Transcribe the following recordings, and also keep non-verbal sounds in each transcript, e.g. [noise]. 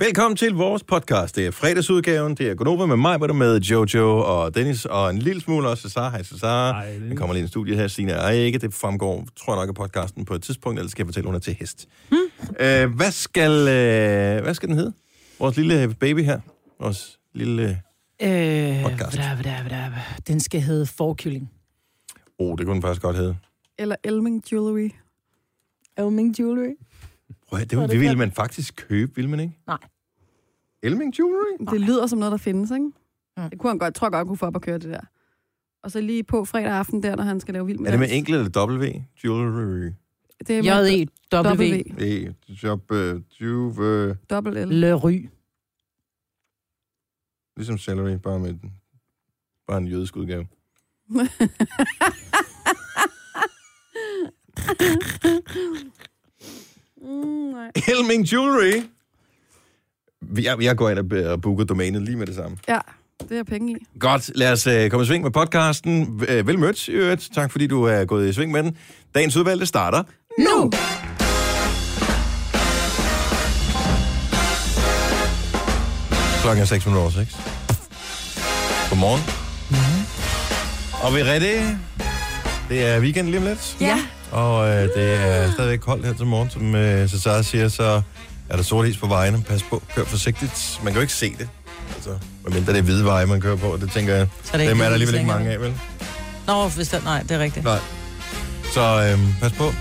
Velkommen til vores podcast. Det er fredagsudgaven. Det er Gunova med mig, hvor der med Jojo og Dennis og en lille smule også Cesar. Hej Cesar. Den kommer lige i studiet her. Signe er ikke. Det fremgår, tror jeg nok, af podcasten på et tidspunkt. Ellers skal jeg fortælle, hun er til hest. Hmm. Øh, hvad, skal, øh, hvad skal den hedde? Vores lille baby her. Vores lille... Øh, Podcast. vda, vda, vda. Den skal hedde Forkylling. Oh, det kunne den faktisk godt hedde. Eller Elming Jewelry. Elming Jewelry. Prøv, at- det, det, det ville man faktisk købe, ville man ikke? Nej. Elming Jewelry? Det lyder som noget, der findes, ikke? Mm. Det kunne han godt, tror jeg godt kunne få op at køre det der. Og så lige på fredag aften der, når han skal lave vild med Er det med enkelt eller W? Jewelry. Det er med J-E-W. E, job, uh, juve, dobbelt L. Le Ry. ligesom celery, bare med den- bare en jødisk udgave. [laughs] Mm, nej. [laughs] Helming Jewelry. Jeg, jeg går ind og booker domænet lige med det samme. Ja, det er penge i. Godt, lad os uh, komme i sving med podcasten. Uh, vel mødt, i øvrigt. Tak fordi du er gået i sving med den. Dagens udvalgte starter Nu! klokken er 6 minutter over 6. Godmorgen. Mm-hmm. Og vi er ready. Det er weekend lige om lidt. Ja. Og øh, det er stadigvæk koldt her til morgen, som øh, Cesar siger, så er der sort is på vejene. Pas på, kør forsigtigt. Man kan jo ikke se det. Altså, medmindre det er hvide veje, man kører på. Det tænker jeg, Så er det dem er der alligevel ikke mange af, vel? Nå, hvis der, nej, det er rigtigt. Nej. Så øh, pas på.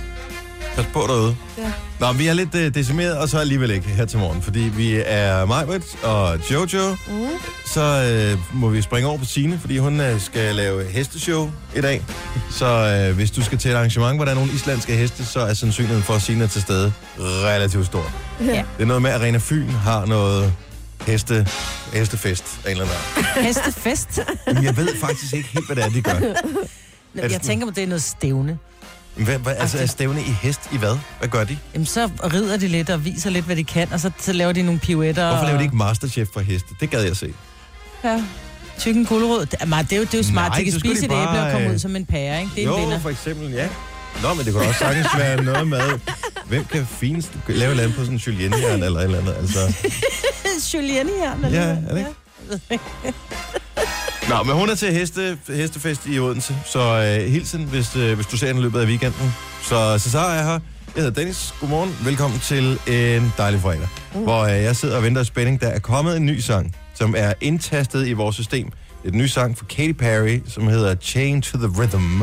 Pas på derude. Ja. Nå, vi er lidt øh, decimeret, og så alligevel ikke her til morgen, fordi vi er Majbrit og Jojo. Mm. Så øh, må vi springe over på Sine, fordi hun øh, skal lave hesteshow i dag. Så øh, hvis du skal til et arrangement, hvor der er nogle islandske heste, så er sandsynligheden for, at Sine er til stede relativt stor. Ja. Det er noget med, at Arena Fyn har noget heste, hestefest af en eller anden. [laughs] Hestefest. Men jeg ved faktisk ikke helt, hvad det er, de gør. [laughs] Jeg tænker, at det er noget stævne. Hvad, hvad, altså er stævne i hest i hvad? Hvad gør de? Jamen, så rider de lidt og viser lidt, hvad de kan, og så, så laver de nogle pirouetter. Hvorfor laver de ikke Masterchef for heste? Det gad jeg se. Ja. Tykken gulerod. Det, er- det, er jo, det er jo smart. Nej, de kan spise de et æble og bare, komme øh, ud som en pære, ikke? Det er jo, en vinder. for eksempel, ja. Nå, men det kunne også sagtens være noget med, hvem kan finest lave andet på sådan en julienne eller et eller andet. Altså. [laughs] Julienne her. eller Ja, er det ikke? Nå, men hun er til heste, hestefest i Odense, så øh, hilsen, hvis, øh, hvis du ser den i løbet af weekenden. Så Cesar er her. Jeg hedder Dennis. Godmorgen. Velkommen til en dejlig fredag, mm. hvor øh, jeg sidder og venter i spænding. Der er kommet en ny sang, som er indtastet i vores system. En ny sang fra Katy Perry, som hedder Chain to the Rhythm.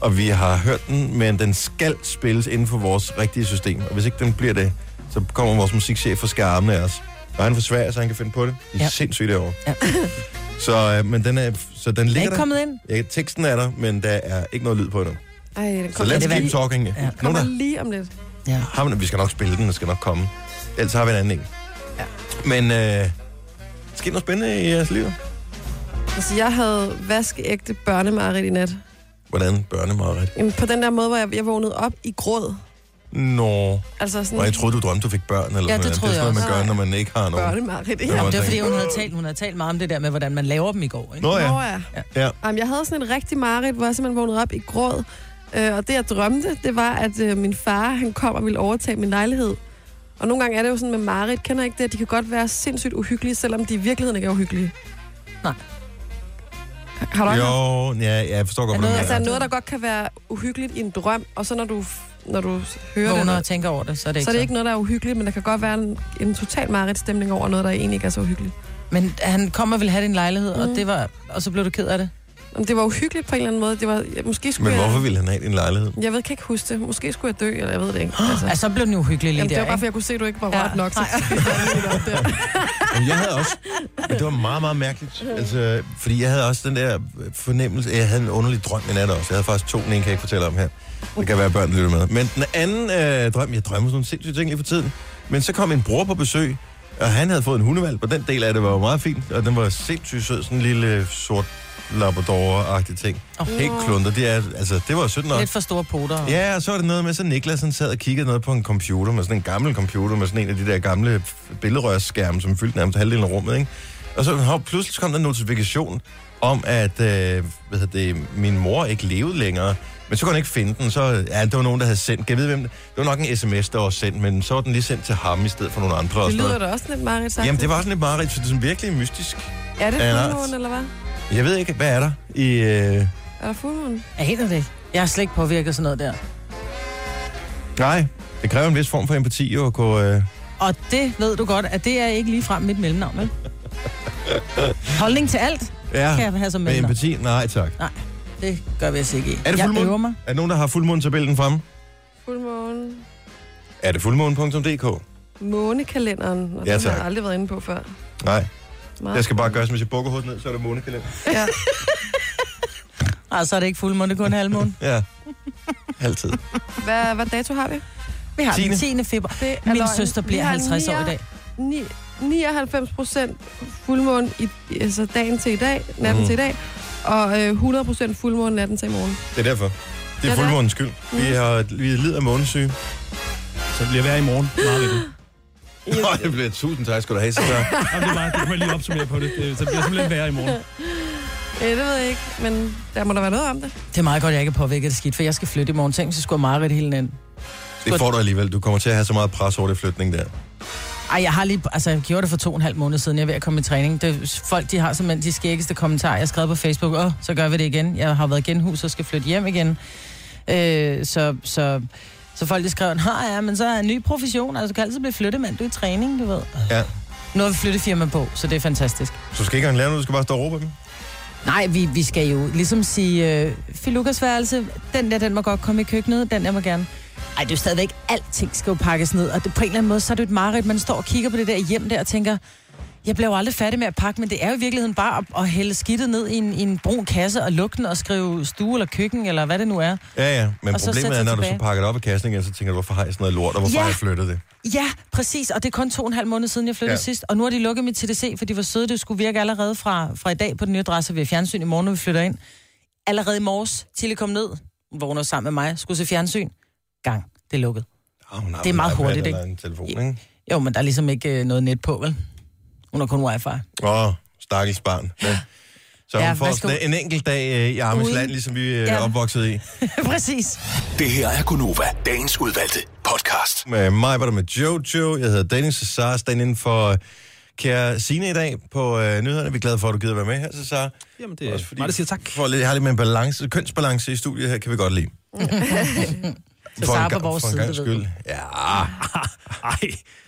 Og vi har hørt den, men den skal spilles inden for vores rigtige system. Og hvis ikke den bliver det, så kommer vores musikchef for skærmen af os. Og han er for svær, så han kan finde på det. Det er ja. Sindssygt derovre. Ja. [laughs] Så, øh, men den er, så den Er ligger ikke der. kommet ind? Ja, teksten er der, men der er ikke noget lyd på endnu. Ej, den Så let's det keep være- talking. Ja. Kommer der lige om lidt. Ja. har man, vi skal nok spille den, den skal nok komme. Ellers har vi en anden en. Ja. Men øh, sker noget spændende i jeres liv? Altså, jeg havde vaskeægte børnemarit i nat. Hvordan børnemaret? Jamen, på den der måde, hvor jeg, jeg vågnede op i gråd. Nå, Altså sådan og jeg troede, du drømte, du fik børn. Eller Ja, det noget. troede det er sådan noget, jeg man gør, også. når man ikke har nogen. børnemarit. Ja. Ja. Jamen, det var fordi, hun havde, talt, hun havde talt meget om det der med, hvordan man laver dem i går. Ikke? Nå ja. Nå, ja. ja. Jamen, jeg havde sådan en rigtig mareridt, hvor jeg simpelthen vågnede op i gråd. Øh, og det, jeg drømte, det var, at øh, min far han kom og ville overtage min lejlighed. Og nogle gange er det jo sådan med mareridt, kender ikke det, at de kan godt være sindssygt uhyggelige, selvom de i virkeligheden ikke er uhyggelige. Nej. Har du Jo, ja, ja, jeg forstår godt, Er hvad du noget- Altså, mener. noget, der godt kan være uhyggeligt i en drøm, og så når du, når du hører Vågner det, og tænker over det, så er det ikke så er det ikke noget, der er uhyggeligt, men der kan godt være en, en total mareridtstemning over noget, der egentlig ikke er så uhyggeligt. Men han kom og ville have din lejlighed, mm. og, Mm. det var, og så blev du ked af det. Men det var uhyggeligt på en eller anden måde. Det var, ja, måske skulle Men jeg, hvorfor ville han have din lejlighed? Jeg ved, kan ikke huske det. Måske skulle jeg dø, eller jeg ved det ikke. Altså. Altså, så blev den jo uhyggelig lige Jamen, det der, var bare, fordi jeg kunne se, at du ikke var Ja. rørt nok. Så jeg [laughs] jeg havde også... Men det var meget, meget mærkeligt. Altså, fordi jeg havde også den der fornemmelse... Jeg havde en underlig drøm i nat også. Jeg havde faktisk to, den ene kan jeg ikke fortælle om her. Det kan være, at børn lytter med. Men den anden øh, drøm... Jeg drømmer sådan nogle sindssyge ting lige for tiden. Men så kom en bror på besøg, og han havde fået en hundevalg, og den del af det var jo meget fint. Og den var sindssygt sød, sådan en lille sort labrador-agtig ting. Åh. Helt klunter. Det, er, altså, det var sødt nok. Lidt for store poter. Ja, og så var det noget med, så Niklas han sad og kiggede noget på en computer, med sådan en gammel computer, med sådan en af de der gamle billedrørsskærme, som fyldte nærmest halvdelen af rummet, ikke? Og så hov, pludselig kom der en notifikation om, at øh, hvad hedder det, min mor ikke levede længere. Men så kunne han ikke finde den. Så, ja, det var nogen, der havde sendt. Kan jeg vide, hvem det? det var nok en sms, der var sendt, men så var den lige sendt til ham i stedet for nogle andre. Det lyder da også lidt meget sagt. Jamen, det var sådan lidt meget for det er sådan virkelig mystisk. Er det af en art. fuldmåne, eller hvad? Jeg ved ikke, hvad er der i... Øh... Er der fuldmåne? Jeg aner det ikke. Jeg har slet ikke påvirket sådan noget der. Nej, det kræver en vis form for empati jo at gå... Øh... Og det ved du godt, at det er ikke lige frem mit mellemnavn, vel? Holdning til alt Ja, kan jeg have som med empati? Nej, tak. Det gør vi altså ikke i. Er det jeg fuldmåne? øver mig. Er der nogen, der har fuldmånetabellen fremme? Fuldmåne. Er det fuldmåne.dk? Månekalenderen. Og Ja, den har jeg aldrig været inde på før. Nej, Meget jeg skal bare gøre, som hvis jeg bukker hovedet ned, så er det månekalender. Ja. [laughs] Nej, så er det ikke fuldmåne, det er kun halvmåne. Ja, altid. Hvad, hvad dato har vi? Vi har Tiende. den 10. februar. Det er Min løgn. søster bliver Vi har 50 år i dag. ni- 99 procent fuldmåne i, altså dagen til i dag, natten Mm. til i dag, og øh, 100 procent fuldmåne natten til i morgen. Det er derfor. Det er Ja, fuldmånens skyld. Vi, Mm. har, vi lider af månesyge. Så det bliver værd i morgen. Meget. Nå, det bliver tusind tak, skal du have, så. [laughs] Jamen, det, er bare, det kan man lige opsummere på det. det. Så det bliver simpelthen værd i morgen. Øh, det ved jeg ikke, men der må der være noget om det. Det er meget godt, at jeg ikke er påvirket af skidt, for jeg skal flytte i morgen. Tænk, så skulle Marit hele natten. Det får du alligevel. Du kommer til at have så meget pres over det flytning der. Ej, jeg har lige, altså jeg gjorde det for to og en halv måned siden, jeg er ved at komme i træning. Det, folk, de har simpelthen de skæggeste kommentarer. Jeg har skrevet på Facebook, åh, så gør vi det igen. Jeg har været genhus og skal flytte hjem igen. Øh, så, så, så folk, de skrev, nej, ja, men så er en ny profession, altså du kan altid blive flyttemand, du er i træning, du ved. Ja. Nu har vi flyttefirma på, så det er fantastisk. Så du skal ikke engang lære noget, du skal bare stå og råbe dem. Nej, vi, vi skal jo ligesom sige, øh, Filukas værelse, den der, den må godt komme i køkkenet, den der må gerne. Ej, det er jo stadigvæk, alting skal jo pakkes ned, og det, på en eller anden måde, så er det et mareridt, man står og kigger på det der hjem der og tænker, jeg jo aldrig færdig med at pakke, men det er jo i virkeligheden bare at, at hælde skidtet ned i en, i en brun kasse og lukke den og skrive stue eller køkken, eller hvad det nu er. Ja, ja. Men Og problemet er, når du så tilbage. pakker det op i kassen igen, så tænker du, hvorfor har jeg sådan noget lort, og hvorfor Ja. har jeg flyttet det? Ja, præcis, og det er kun to og en halv måned siden, jeg flyttede Ja. sidst, og nu har de lukket mit TDC, for de var søde, det skulle virke allerede fra, fra i dag på den nye adresse ved fjernsyn i morgen, når vi flytter ind. Allerede i morges, Tilly kom ned, hun vågner sammen med mig, skulle se fjernsyn. Gang, det er lukket. Oh, hun har Det er meget hurtigt, ikke? en telefon, ikke? Jo, men der er ligesom ikke øh, noget net på, vel? Hun har kun wifi. Åh, oh, stakkels barn. Ja. Så Ja, hun får sådan en enkelt dag øh, i Armes land, ligesom vi øh, er Ja. opvokset i. [laughs] Præcis. Det her er Gunova, dagens udvalgte podcast. Med mig var der med Jojo. Jeg hedder Dennis Cesar, stand inden for øh, kære Signe i dag på øh, nyhederne. Vi er glade for, at du gider være med her, Cesar. Jamen, det er Også fordi mig, der siger tak. For lidt, har lidt med en balance, kønsbalance i studiet her, kan vi godt lide. [laughs] Cesar en på gang- vores for en side, skyld. Ja, [laughs] Ej.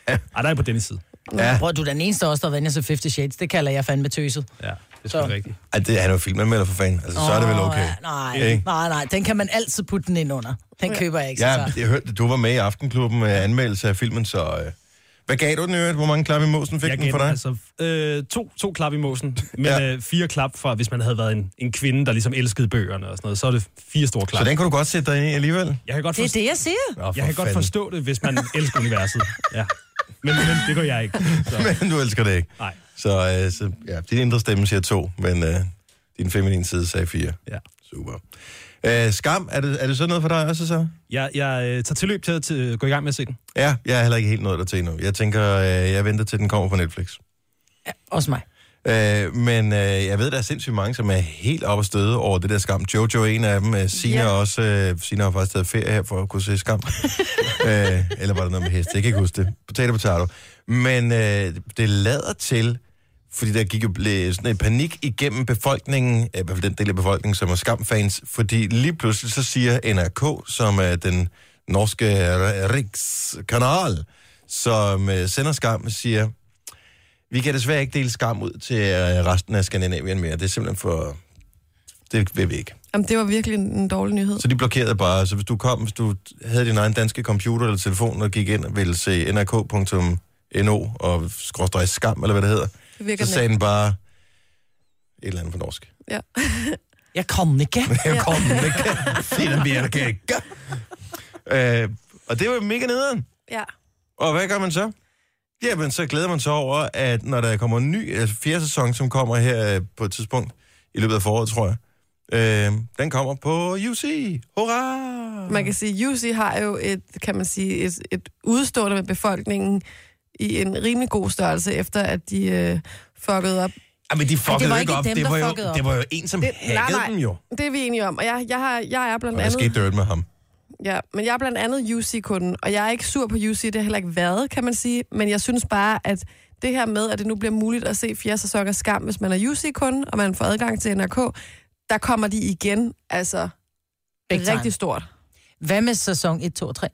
Ej, der er på Dennis side. Ja. Bror, du er den eneste også, der vender sig 50 Shades. Det kalder jeg fandme tøset. Ja, det er Så. sgu rigtigt. Ej, det, han er jo filmanmelder for fanden. Altså, så er det vel okay. ja, nej, Ikke? nej, nej. Den kan man altid putte den ind under. Den køber jeg ikke, Ja, Cesar. jeg hørte, du var med i Aftenklubben med anmeldelse af filmen, så... Øh, hvad gav du den øvrigt? Hvor mange klap i mosen fik Jeg den for dig? altså øh, to, to klap i måsen, [laughs] men Ja. øh, fire klap fra, hvis man havde været en, en kvinde, der ligesom elskede bøgerne og sådan noget, så er det fire store klap. Så den kan du godt sætte dig ind i alligevel? Jeg kan godt, Det er forstå, det, jeg siger. Nå, for jeg kan godt fanden. forstå det, hvis man [laughs] elsker universet. Ja. Men, men det gør jeg ikke. Så, [laughs] Men du elsker det ikke. nej, Så, øh, så ja, din indre stemme siger to, men øh, din feminine side sagde fire. ja. Super. Øh, skam, er det, er det sådan noget for dig også så? Jeg, jeg øh, tager tilløb til at til, gå i gang med at se den. Ja, jeg er heller ikke helt nået der til endnu. Jeg tænker, øh, jeg venter til den kommer på Netflix. Ja, også mig. Øh, men øh, jeg ved, der er sindssygt mange, som er helt oppe at støde over det der skam. Jojo er en af dem. Øh, Sina Ja. også. Øh, Sina har faktisk taget ferie her for at kunne se skam. [laughs] øh, eller var det noget med hest? Jeg kan ikke huske det. Potato, potato. Men øh, det lader til, fordi der gik jo blev sådan en panik igennem befolkningen, øh, i hvert fald den del af befolkningen, som er skamfans, fordi lige pludselig så siger NRK, som er den norske Rikskanal, som øh, sender skam, siger, vi kan desværre ikke dele skam ud til øh, resten af Skandinavien mere. Det er simpelthen for... Det vil vi ikke. Jamen, det var virkelig en, dårlig nyhed. Så de blokerede bare. Så hvis du kom, hvis du havde din egen danske computer eller telefon og gik ind og ville se nrk.no og skråstrej skam, eller hvad det hedder, Det så sagde den bare et eller andet på norsk. Ja. [laughs] Jeg kom ikke. [laughs] Jeg kom ikke. Finden virker ikke. [laughs] Øh, og det var mega nederen. ja. Og hvad gør man så? Jamen, så glæder man sig over, at når der kommer en ny altså fjerde sæson, som kommer her øh, på et tidspunkt i løbet af foråret, tror jeg, øh, den kommer på UC. Hurra! Man kan sige, UC har jo et, kan man sige, et, et udstående med befolkningen i en rimelig god størrelse, efter at de øh, fuckede op Ja, men de fuckede det var ikke op. dem, det, der var jo, op. det var jo en, som Det- det, nej, hackede nej. dem jo. Det er vi enige om. Og jeg, jeg, har, jeg er blandt der andet... skete dirt med ham. Ja, men jeg er blandt andet UC-kunden, og jeg er ikke sur på UC, det har heller ikke været, kan man sige. Men jeg synes bare, at det her med, at det nu bliver muligt at se fjerde sæson af Skam, hvis man er UC-kunde, og man får adgang til NRK, der kommer de igen, altså Big time. rigtig stort. Hvad med sæson 1, 2 og 3?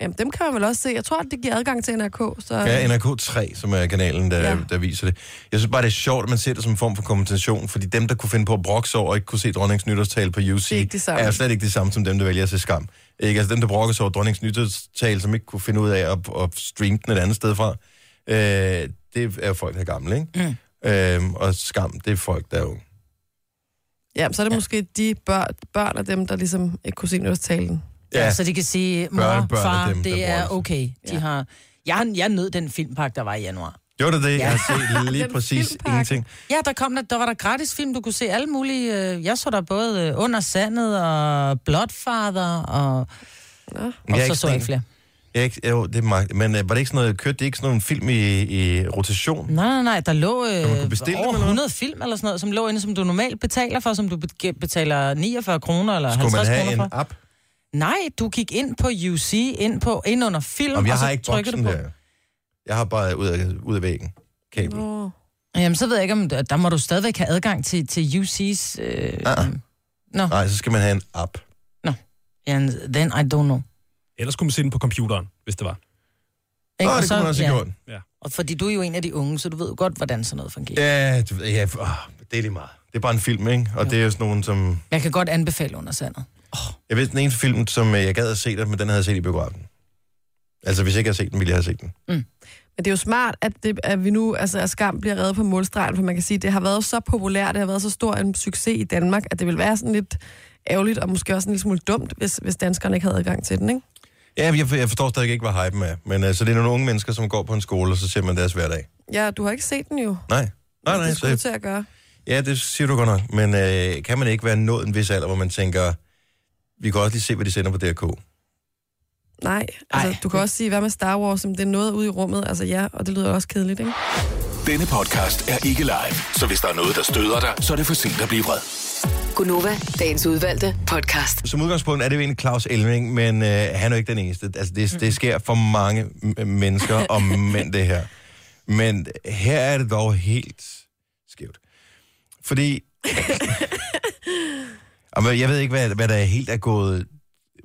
Jamen, dem kan man vel også se. Jeg tror, at det giver adgang til NRK. Så... Ja, NRK3, som er kanalen, der, ja. Ja. der viser det. Jeg synes bare, det er sjovt, at man ser det som en form for kompensation, fordi dem, der kunne finde på at brokse over og ikke kunne se dronningens nytårstal på UC, Det er er slet ikke det samme som dem, der vælger at se skam. Ikke? Altså dem, der brokker sig over dronningens nytårstal, som ikke kunne finde ud af at, at streame den et andet sted fra, øh, det er jo folk, der er gamle, ikke? Mm. Øhm, og skam, det er folk, der er unge. Ja, så er det måske de børn, børn af dem, der ligesom ikke kunne se nytårstalen. Ja. ja. Så de kan sige, mor, Børnebørn af far, dem, det er okay. De Ja. har... Jeg, jeg nød den filmpakke, der var i januar. Gjorde det det? Ja. Jeg har set [laughs] lige præcis filmpakke. ingenting. Ja, der, kom der, der var der gratis film, du kunne se alle mulige... Øh, jeg så der både øh, Under Sandet og Bloodfather, og, Nå. og Jeg så ikke så jeg ikke flere. Jeg ikke, jo, det er meget, men øh, var det ikke sådan noget, kørte det ikke sådan en film i, i rotation? Nej, nej, nej, der lå øh, bestille over dem, eller hvad? 100 film eller sådan noget, som lå inde, som du normalt betaler for, som du be- betaler 49 kroner eller Skulle 50 man have kroner en for. app? Nej, du gik ind på UC, ind, på, ind under film, Om jeg og så har ikke trykker du på. der. Jeg har bare ud af, ud af væggen. Kabel. Nå. Jamen, så ved jeg ikke, om der, der må du stadigvæk have adgang til, til UC's... Øh, Ah. Nå, Nej, så skal man have en app. and then I don't know. Ellers kunne man se den på computeren, hvis det var. Ikke? Åh, Og det kunne man også ja, have gjort. Og fordi du er jo en af de unge, så du ved jo godt, hvordan sådan noget fungerer. Ja, du, ved, ja det er lige meget. Det er bare en film, ikke? Og Jo. det er jo sådan nogen, som... Jeg kan godt anbefale under sandet. Jeg ved, den eneste film, som øh, jeg gad at se det, men den havde jeg set i biografen. Altså, hvis jeg ikke havde set den, ville jeg have set den. Men det er jo smart, at, det, at vi nu, altså at Skam bliver reddet på målstregen, for man kan sige, at det har været så populært, det har været så stor en succes i Danmark, at det vil være sådan lidt ærgerligt, og måske også en lille smule dumt, hvis, hvis danskerne ikke havde adgang til den, ikke? Ja, jeg, jeg forstår stadig ikke, hvad hypen er. Men øh, så det er nogle unge mennesker, som går på en skole, og så ser man deres hverdag. Ja, du har ikke set den jo. Nej. Nej, nej. det skulle Så, til at gøre. ja, det siger du godt nok. Men øh, kan man ikke være nået en vis alder, hvor man tænker, vi kan også lige se, hvad de sender på DRK. Nej, altså, Ej. du kan også sige, hvad med Star Wars, om det er noget ude i rummet, altså ja, og det lyder også kedeligt, ikke? Denne podcast er ikke live, så hvis der er noget, der støder dig, så er det for sent at blive vred. Gunova, dagens udvalgte podcast. Som udgangspunkt er det jo egentlig Claus Elming, men øh, han er jo ikke den eneste. Altså, det, det sker for mange m- mennesker og [laughs] mænd, det her. Men her er det dog helt skævt. Fordi... [laughs] Jamen, jeg ved ikke, hvad, hvad der er helt er gået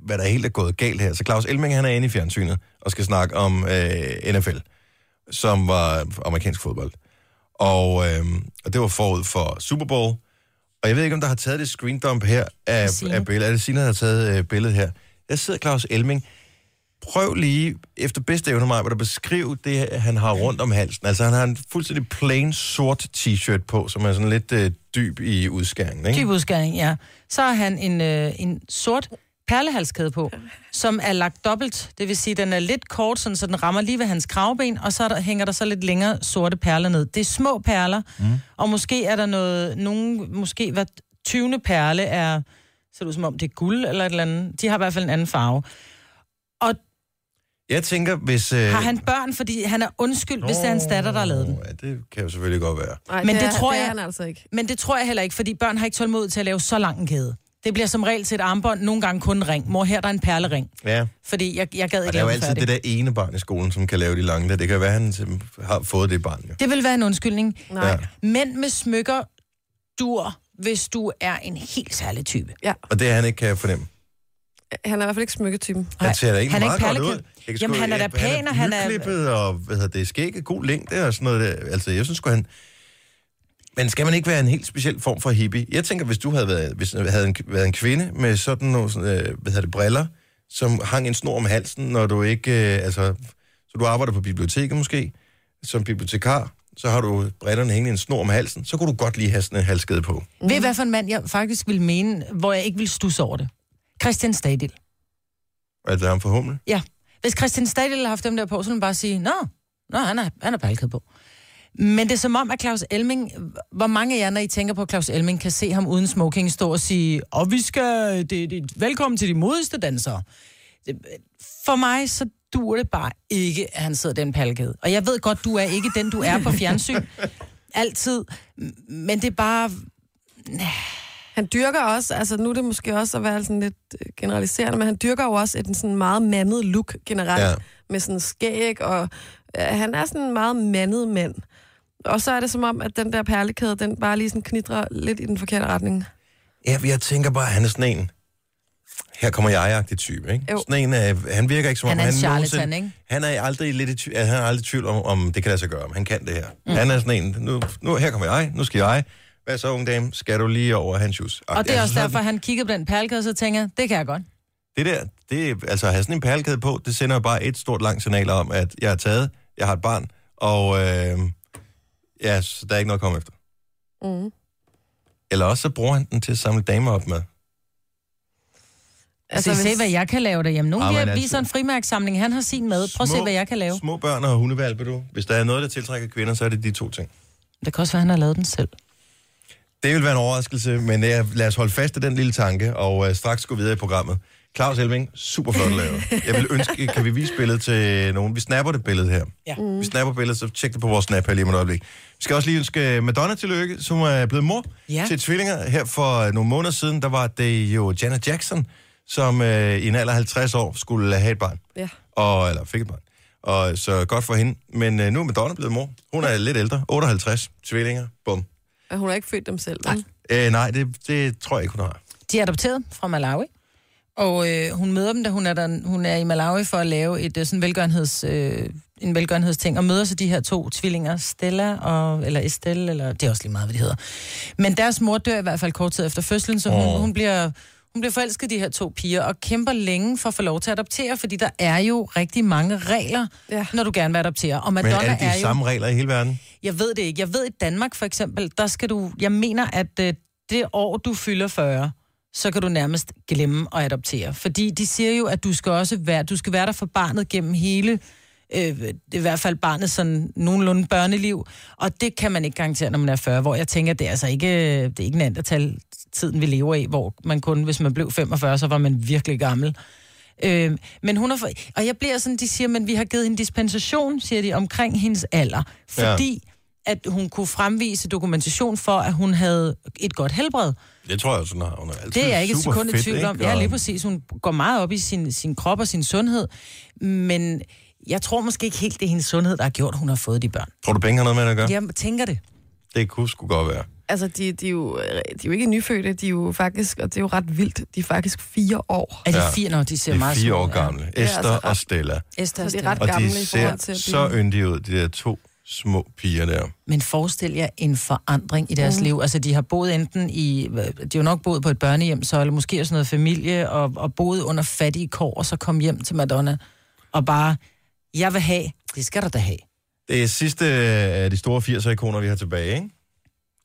hvad der helt er gået galt her. Så Claus Elming, han er inde i fjernsynet og skal snakke om øh, NFL, som var amerikansk fodbold. Og, øh, og det var forud for Super Bowl. Og jeg ved ikke, om der har taget det screendump her af, Signe. af billedet. Er det Signe, der har taget øh, billedet her? Der sidder Claus Elming. Prøv lige, efter bedste evne mig, at beskrive det, han har rundt om halsen. Altså, han har en fuldstændig plain sort t-shirt på, som er sådan lidt øh, dyb i udskæringen, ikke? Dyb udskæring, ja. Så har han en, øh, en sort perlehalskæde på, som er lagt dobbelt. Det vil sige, den er lidt kort, sådan, så den rammer lige ved hans kravben, og så er der, hænger der så lidt længere sorte perler ned. Det er små perler, mm. og måske er der noget, nogen, måske hver 20. perle er, ser det ud som om det er guld eller et eller andet. De har i hvert fald en anden farve. Og Jeg tænker, hvis... Øh... har han børn, fordi han er undskyld, hvis det er hans datter, der har lavet den. Ja, det kan jo selvfølgelig godt være. Nej, Men det er, tror det er jeg- han altså ikke. Men det tror jeg heller ikke, fordi børn har ikke tålmodighed til at lave så lang en kæde. Det bliver som regel til et armbånd, nogle gange kun en ring. Mor, her er der en perlering. Ja, Fordi jeg, jeg gad og ikke der er jo altid færdig. det der ene barn i skolen, som kan lave de lange der. Det kan være, at han har fået det barn, jo. Det vil være en undskyldning. Nej. Ja. Mænd med smykker dur, hvis du er en helt særlig type. ja. Og det er han ikke kan fornemme. Han er i hvert fald ikke smykketypen. Han ser da ikke han er meget ikke godt ud. kan Jamen, han er da pæn, og han er- nyklippet, og hvad hedder det, skægget, god længde og sådan noget der. Altså, jeg synes sgu, han... Men skal man ikke være en helt speciel form for hippie? Jeg tænker, hvis du havde været, hvis havde en, været en kvinde med sådan nogle sådan, øh, hvad hedder det, briller, som hang en snor om halsen, når du ikke... Øh, altså, så du arbejder på biblioteket måske, som bibliotekar, så har du brillerne hængende en snor om halsen, så kunne du godt lige have sådan en halskæde på. Mm. Ved I, hvad for en mand jeg faktisk vil mene, hvor jeg ikke vil stusse over det? Christian Stadil. Er det ham for humle? Ja. Hvis Christian Stadil havde haft dem der på, så ville man bare sige, nå, nå han er, han er palket på. Men det er som om, at Claus Elming, hvor mange af jer, når I tænker på at Claus Elming, kan se ham uden smoking stå og sige, og vi skal, det, det, velkommen til de modigste dansere. For mig, så dur det bare ikke, at han sidder den palkede. Og jeg ved godt, du er ikke den, du er på fjernsyn. [laughs] altid. Men det er bare... Han dyrker også, altså nu er det måske også at være sådan lidt øh, generaliserende, men han dyrker jo også et sådan meget mandet look generelt, Ja. med sådan skæg, og øh, han er sådan en meget mandet mand. Og så er det som om, at den der perlekæde, den bare lige sådan knitrer lidt i den forkerte retning. Ja, jeg tænker bare, at han er sådan en... Her kommer jeg-agtig type, ikke? Jo. Sådan en, øh, han virker ikke som Han om... er en nogensinde- charlatan, ikke? Han er aldrig lidt i tvivl, han er aldrig i tvivl om, om det kan lade sig gøre, om han kan det her. Mm. Han er sådan en, nu, nu, her kommer jeg, nu skal jeg. Hvad så, unge dame? Skal du lige over hans hus? Og det er også sådan- derfor, han kigger på den perlekæde, og så tænker jeg, det kan jeg godt. Det der, det er, altså at have sådan en perlekæde på, det sender bare et stort langt signal om, at jeg er taget, jeg har et barn, og øh, ja, så der er ikke noget at komme efter. Mm. Eller også så bruger han den til at samle damer op med. Altså, Altså, se, hvad jeg kan lave derhjemme. Nogle Ah, altså- viser en frimærksamling, han har sin med. Prøv at se, hvad jeg kan lave. Små børn og hundevalpe, du. Hvis der er noget, der tiltrækker kvinder, så er det de to ting. Det kan også være, han har lavet den selv. Det vil være en overraskelse, men øh, lad os holde fast i den lille tanke, og øh, straks gå videre i programmet. Claus Elving, super flot lavet. Jeg vil ønske, kan vi vise billedet til nogen? Vi snapper det billede her. Ja. Mm. Vi snapper billedet, så tjek det på vores snap her lige om et øjeblik. Vi skal også lige ønske Madonna tillykke, som er blevet mor Ja. til tvillinger. Her for øh, nogle måneder siden, der var det jo Janet Jackson, som øh, i en alder af 50 år skulle have et barn. Ja. Og, eller fik et barn. Og så godt for hende. Men øh, nu er Madonna blevet mor. Hun er lidt ældre, 58, tvillinger, bum. Og hun har ikke født dem selv. vel? Øh, nej, det, det tror jeg ikke, hun har. De er adopteret fra Malawi. Og øh, hun møder dem, da hun er, der, hun er i Malawi for at lave et øh, sådan velgørenheds, øh, en velgørenhedsting, og møder så de her to tvillinger, Stella og, eller Estelle, eller det er også lige meget, hvad de hedder. Men deres mor dør i hvert fald kort tid efter fødslen, så hun, Åh. hun bliver... Hun bliver forelsket de her to piger og kæmper længe for at få lov til at adoptere, fordi der er jo rigtig mange regler, ja. Når du gerne vil adoptere. Og Men Madonna er det de er jo... samme regler i hele verden? Jeg ved det ikke. Jeg ved i Danmark for eksempel, der skal du... Jeg mener, at øh, det år, du fylder 40, så kan du nærmest glemme at adoptere. Fordi de siger jo, at du skal også være, du skal være der for barnet gennem hele, øh, i hvert fald barnet sådan nogenlunde børneliv. Og det kan man ikke garantere, når man er 40, hvor jeg tænker, det er altså ikke, det er ikke en antal tiden, vi lever i, hvor man kun, hvis man blev 45, så var man virkelig gammel. Øh, men hun er for, og jeg bliver sådan, de siger, men vi har givet hende dispensation, siger de, omkring hendes alder. Fordi ja. at hun kunne fremvise dokumentation for, at hun havde et godt helbred. Det tror jeg, sådan har hun er altid Det er jeg ikke et sekund i tvivl ikke? om. Ja, lige præcis. Hun går meget op i sin, sin krop og sin sundhed. Men jeg tror måske ikke helt, det er hendes sundhed, der har gjort, at hun har fået de børn. Tror du, penge har noget med det at gøre? Jeg tænker det. Det kunne sgu godt være. Altså, de, de, er jo, de er jo ikke nyfødte, de er jo faktisk, og det er jo ret vildt, de er faktisk fire år. Er de Ja. fire, når de ser De er meget fire små år ud, ja. gamle. er Esther altså og Stella. Esther Så det er og ret Og gamle de i forhold ser til at så blive... yndige ud, de der to små piger der. Men forestil jer en forandring i deres mm. liv. Altså, de har boet enten i... De har jo nok boet på et børnehjem, så, eller måske også noget familie, og, og boet under fattige kår, og så kom hjem til Madonna. Og bare, jeg vil have, det skal du da have. Det er sidste af de store 80'er-ikoner, vi har tilbage, ikke?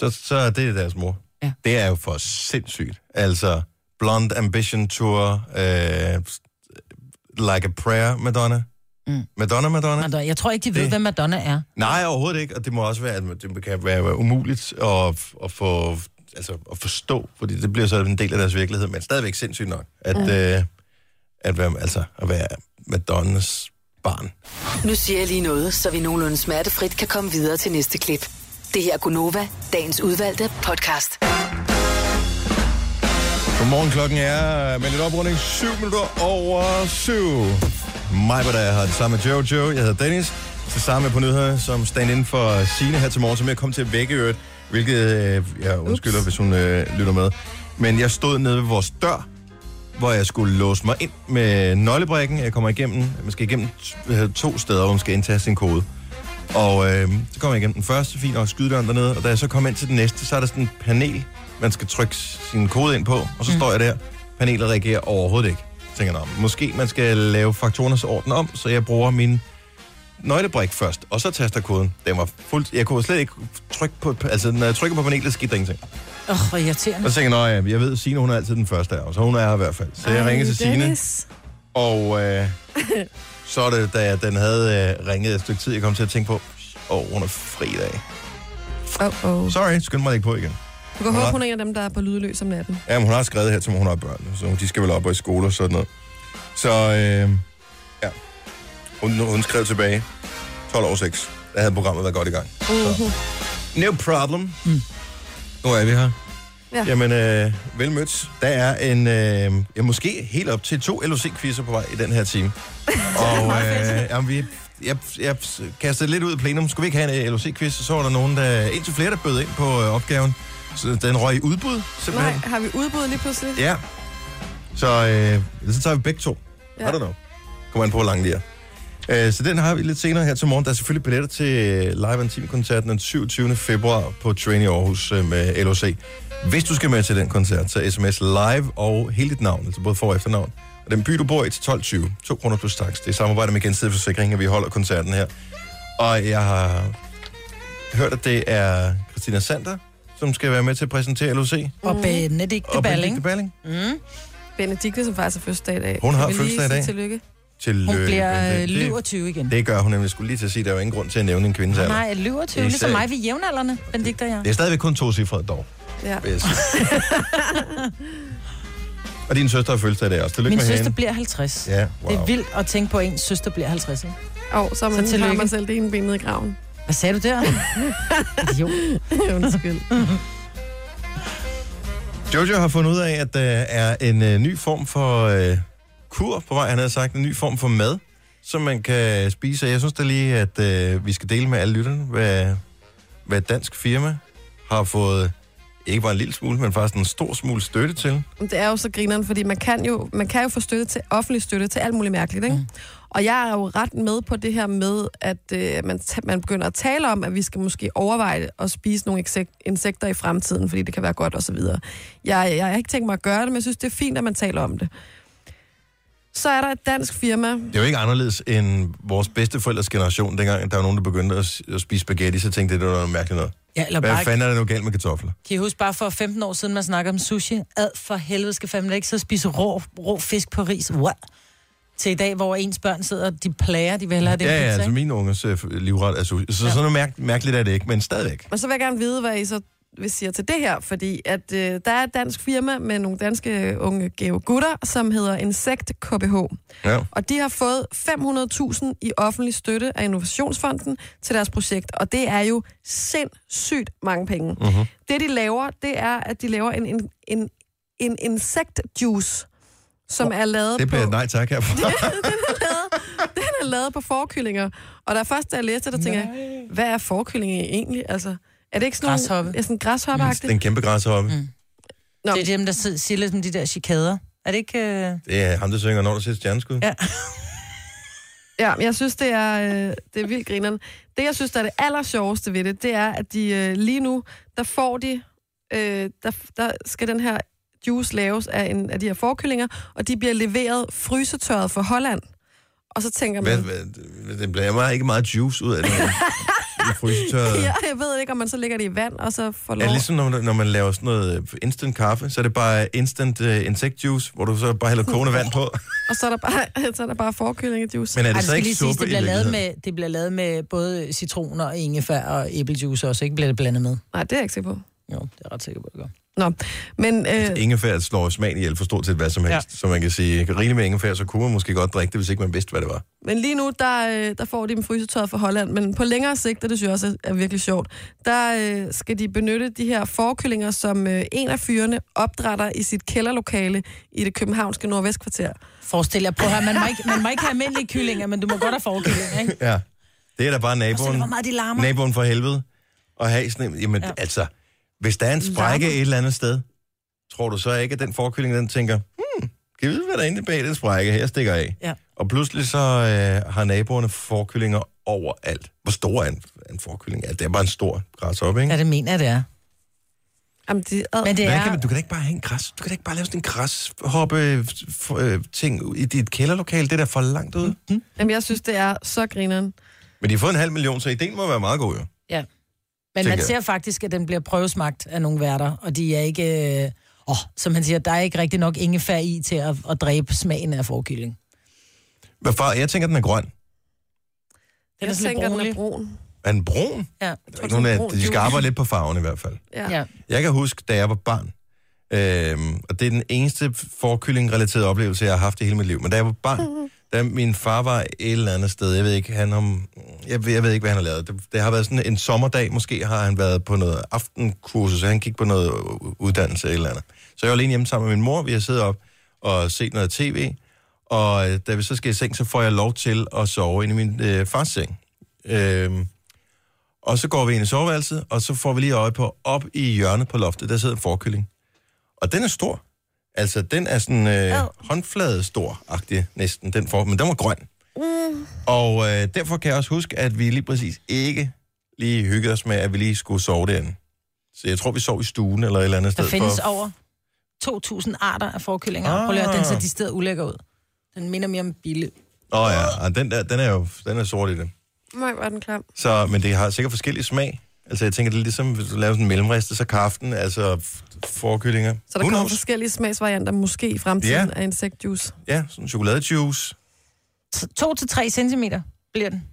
Så, så er det deres mor. Ja. Det er jo for sindssygt. Altså, Blonde Ambition Tour, øh, Like a Prayer, Madonna. Mm. Madonna, Madonna? Madonna. Jeg tror ikke, de ved, Det- hvem Madonna er. Nej, overhovedet ikke, og det må også være, at det kan være umuligt at, at få altså at forstå, fordi det bliver så en del af deres virkelighed, men stadigvæk sindssygt nok, at, mm. øh, at, være, altså, at være Madonnas barn. Nu siger jeg lige noget, så vi nogenlunde smertefrit kan komme videre til næste klip. Det her er Gunova, dagens udvalgte podcast. Godmorgen, klokken er med lidt oprunding 7 minutter over 7. Mig, hvad der er her, det samme med Jojo. Jeg hedder Dennis. Så sammen på nyheder som stand inden for Signe her til morgen, som jeg kom til at vække øvrigt, hvilket øh, jeg undskylder, hvis hun øh, lytter med. Men jeg stod nede ved vores dør, hvor jeg skulle låse mig ind med nøglebrikken. Jeg kommer igennem, man skal igennem to steder, hvor man skal indtaste sin kode. Og øh, så kommer jeg igennem den første, fint nok, skydedøren dernede, og da jeg så kommer ind til den næste, så er der sådan en panel, man skal trykke sin kode ind på, og så mm. står jeg der. Panelet reagerer overhovedet ikke. Jeg tænker, Nå, måske man skal lave faktorernes orden om, så jeg bruger min nøglebrik først, og så taster koden. Den var fuldt... Jeg kunne slet ikke trykke på... Altså, når jeg trykker på panelet, skete der ingenting. Åh, oh, hvor irriterende. Og så tænker jeg, ja, jeg ved, Signe, hun er altid den første af os, så hun er her i hvert fald. Så jeg ringer til Signe, og øh, så er det, da den havde øh, ringet et stykke tid, jeg kom til at tænke på, åh, oh, hun er fri i dag. Oh, oh. Sorry, skynd mig ikke på igen. Du kan håbe, hun er en af dem, der er på lydløs om natten. Jamen, hun har skrevet her mig, hun har børn, så de skal vel op og i skole og sådan noget. Så, øh, ja. Hun, hun skrev tilbage, 12 år 6. Der havde programmet været godt i gang. Så. No problem. Mm. Nu er vi her. Ja. Jamen, øh, vel mødt. Der er en, øh, ja, måske helt op til to LOC-quizzer på vej i den her time. [laughs] Og øh, jamen, vi, jeg, jeg kastede lidt ud i plenum. Skulle vi ikke have en LOC-quiz? Så var der nogen, der, indtil flere, der bød ind på øh, opgaven. Så den røg i udbud, Nej, simpelthen. har vi udbud lige pludselig? Ja. Så, øh, så tager vi begge to. Ja. I don't know. Kommer an på, hvor lang de er. Øh, så den har vi lidt senere her til morgen. Der er selvfølgelig billetter til Live Intim-koncerten den 27. februar på Train i Aarhus øh, med LOC. Hvis du skal med til den koncert, så sms live og hele dit navn, altså både for- og efternavn. Og den by, du bor i, til 12.20. 2 kroner plus tax. Det er samarbejde med gensidig forsikring, at vi holder koncerten her. Og jeg har hørt, at det er Christina Sander, som skal være med til at præsentere LOC. Og Benedikte Og Balling. Benedikte Balling. Mm. Benedikte, som faktisk har fødselsdag i dag. Hun har fødselsdag i dag. Tillykke. Tillykke. Hun bliver øh, Det- lyver 20 igen. Det gør hun nemlig. Skulle lige til at sige, at der er jo ingen grund til at nævne en kvindes alder. Nej, lyver 20, Det er ligesom mig, vi er jævnaldrende, Benedikte og jeg. Det er stadigvæk kun to cifre dog, Ja. og din søster har fødselsdag i dag også. Tillykke Min med søster hende. bliver 50. Ja, wow. Det er vildt at tænke på, at ens søster bliver 50. Ikke? Og så, man, Så har tillykke. man selv det ene ben nede i graven. Hvad sagde du der? [laughs] jo. [laughs] Undskyld. Jojo har fundet ud af, at der er en øh, ny form for øh, kur på vej. Han havde sagt en ny form for mad, som man kan spise. Og Jeg synes da lige, at øh, vi skal dele med alle lytterne, hvad, hvad et dansk firma har fået ikke bare en lille smule, men faktisk en stor smule støtte til. Det er jo så grineren, fordi man kan jo, man kan jo få støtte til offentlig støtte til alt muligt mærkeligt, ikke? Mm. Og jeg er jo ret med på det her med, at øh, man, man begynder at tale om, at vi skal måske overveje at spise nogle insek- insekter i fremtiden, fordi det kan være godt og så videre. Jeg, jeg har ikke tænkt mig at gøre det, men jeg synes, det er fint, at man taler om det. Så er der et dansk firma. Det er jo ikke anderledes end vores bedsteforældres generation, dengang der var nogen, der begyndte at, spise spaghetti, så tænkte jeg, det var noget mærkeligt noget. Ja, eller Hvad bare, fanden er det nu galt med kartofler? kan I huske bare for 15 år siden, man snakker om sushi? Ad for helvede skal fandme ikke så spise rå, rå fisk på ris. What? Til i dag, hvor ens børn sidder, og de plager, de vil hellere have det Ja, ja, altså ikke? min unges øh, livret er sushi. Så ja. sådan noget mærk- mærkeligt er det ikke, men stadigvæk. Men så vil jeg gerne vide, hvad I så vil sige til det her, fordi at øh, der er et dansk firma med nogle danske unge gave gutter, som hedder Insekt KBH. Ja. Og de har fået 500.000 i offentlig støtte af Innovationsfonden til deres projekt, og det er jo sindssygt mange penge. Mm-hmm. Det, de laver, det er, at de laver en, en, en, en insektjuice, som er lavet Det bliver på... nej tak herfra. [laughs] Den er lavet på forkyllinger. Og da først, da jeg læste det, der tænkte jeg, hvad er forkyllinger egentlig? Altså, er det ikke sådan Græshoppe. Nogle, ja, sådan græshoppe det er en kæmpe græshoppe. Mm. Nå. Det er dem, der siger lidt som de der chikader. Er det ikke... Øh... Det er ham, der synger, når der sætter stjerneskud. Ja. [laughs] Ja, men jeg synes, det er, øh, det er vildt grineren. Det, jeg synes, der er det aller sjoveste ved det, det er, at de øh, lige nu, der får de, øh, der, der skal den her juice laves af, en, af de her forkyllinger, og de bliver leveret frysetørret fra Holland. Og så tænker Hvad, man, hvad, det bliver meget, ikke meget juice ud af det. [laughs] det frysetørret. [laughs] ja, jeg ved ikke, om man så lægger det i vand, og så får Er lov... det ligesom, når, når man laver sådan noget øh, instant kaffe, så er det bare instant uh, insect juice, hvor du så bare hælder kogende vand på. [laughs] Og så er der bare, [laughs] så er der bare forkyllingejuice. Men er Ej, det det så ikke suppe det i bliver, lavet med, det bliver lavet med både citroner, og ingefær og æblejuice også, ikke? Bliver det blandet med? Nej, det er jeg ikke sikker på. Jo, det er jeg ret sikker på, det gør. Nå, men... Øh, Ingefær slår smagen ihjel for stort set hvad som helst. Ja. Så man kan sige, rigeligt med ingefær, så kunne man måske godt drikke det, hvis ikke man vidste, hvad det var. Men lige nu, der, øh, der får de dem frysetøjet fra Holland, men på længere sigt, og det synes jeg også er, virkelig sjovt, der øh, skal de benytte de her forkyllinger, som øh, en af fyrene opdrætter i sit kælderlokale i det københavnske nordvestkvarter. Forestil jer, prøv at høre, man må ikke, man må ikke have almindelige kyllinger, men du må godt have forkyllinger, ikke? Ja. Det er da bare Forestil naboen, hvor meget de larmer. naboen for helvede. Og have sådan en, jamen ja. Ja. altså, hvis der er en sprække Larmer. et eller andet sted, tror du så ikke, at den forkylling, den tænker, hmm, kan vi vide, hvad der er inde bag den sprække her, stikker af. Ja. Og pludselig så øh, har naboerne forkyllinger overalt. Hvor stor er en, en forkylling? Ja, det er bare en stor græshoppe, ikke? Ja, det mener jeg, det er. Jamen, de, ad, Men det er... kan man, du kan da ikke bare have en græs. Du kan da ikke bare lave sådan en græshoppe f- øh, ting i dit kælderlokale. Det er da for langt ude. Mm. jamen, jeg synes, det er så grineren. Men de har fået en halv million, så ideen må være meget god, jo. Ja. Men man ser faktisk, at den bliver prøvesmagt af nogle værter, og de er ikke... Øh, åh, som han siger, der er ikke rigtig nok ingefær i til at, at dræbe smagen af forkylling. Hvad far, jeg tænker, den er grøn. Den Jeg er sådan tænker, lidt den er brunlig. brun. Er den brun? Ja. Der er af, brun de skal arbejde lidt på farven i hvert fald. Ja. ja. Jeg kan huske, da jeg var barn, øhm, og det er den eneste forkylling-relaterede oplevelse, jeg har haft i hele mit liv, men da jeg var barn, [laughs] da min far var et eller andet sted, jeg ved ikke, han om, jeg, ved, jeg ved ikke, hvad han har lavet. Det, det har været sådan en sommerdag, måske har han været på noget aftenkursus, så han gik på noget uddannelse eller andet. Så jeg var alene hjemme sammen med min mor, vi har siddet op og set noget tv, og øh, da vi så skal i seng, så får jeg lov til at sove inde i min øh, fars seng. Øhm, og så går vi ind i soveværelset, og så får vi lige øje på, op i hjørnet på loftet, der sidder en forkylling. Og den er stor. Altså, den er sådan øh, håndflade stor-agtig næsten, den for, men den var grøn. Mm. Og øh, derfor kan jeg også huske, at vi lige præcis ikke lige hyggede os med, at vi lige skulle sove derinde. Så jeg tror, vi sov i stuen eller et eller andet Der sted. findes for... over 2.000 arter af forkyllinger. Ah. Prøv lige at den ser de steder ulækker ud. Den minder mere om bille. Åh oh, ja, og den, der, den er jo den er sort i det. Nej, var den klam. Så, men det har sikkert forskellig smag. Altså, jeg tænker, det er ligesom, hvis du laver sådan en mellemriste, så kaften, altså forkyllinger. Så der Who kommer knows? forskellige smagsvarianter måske i fremtiden Ja. af insektjuice. Ja, sådan chokoladejuice. 2-3 centimeter bliver den.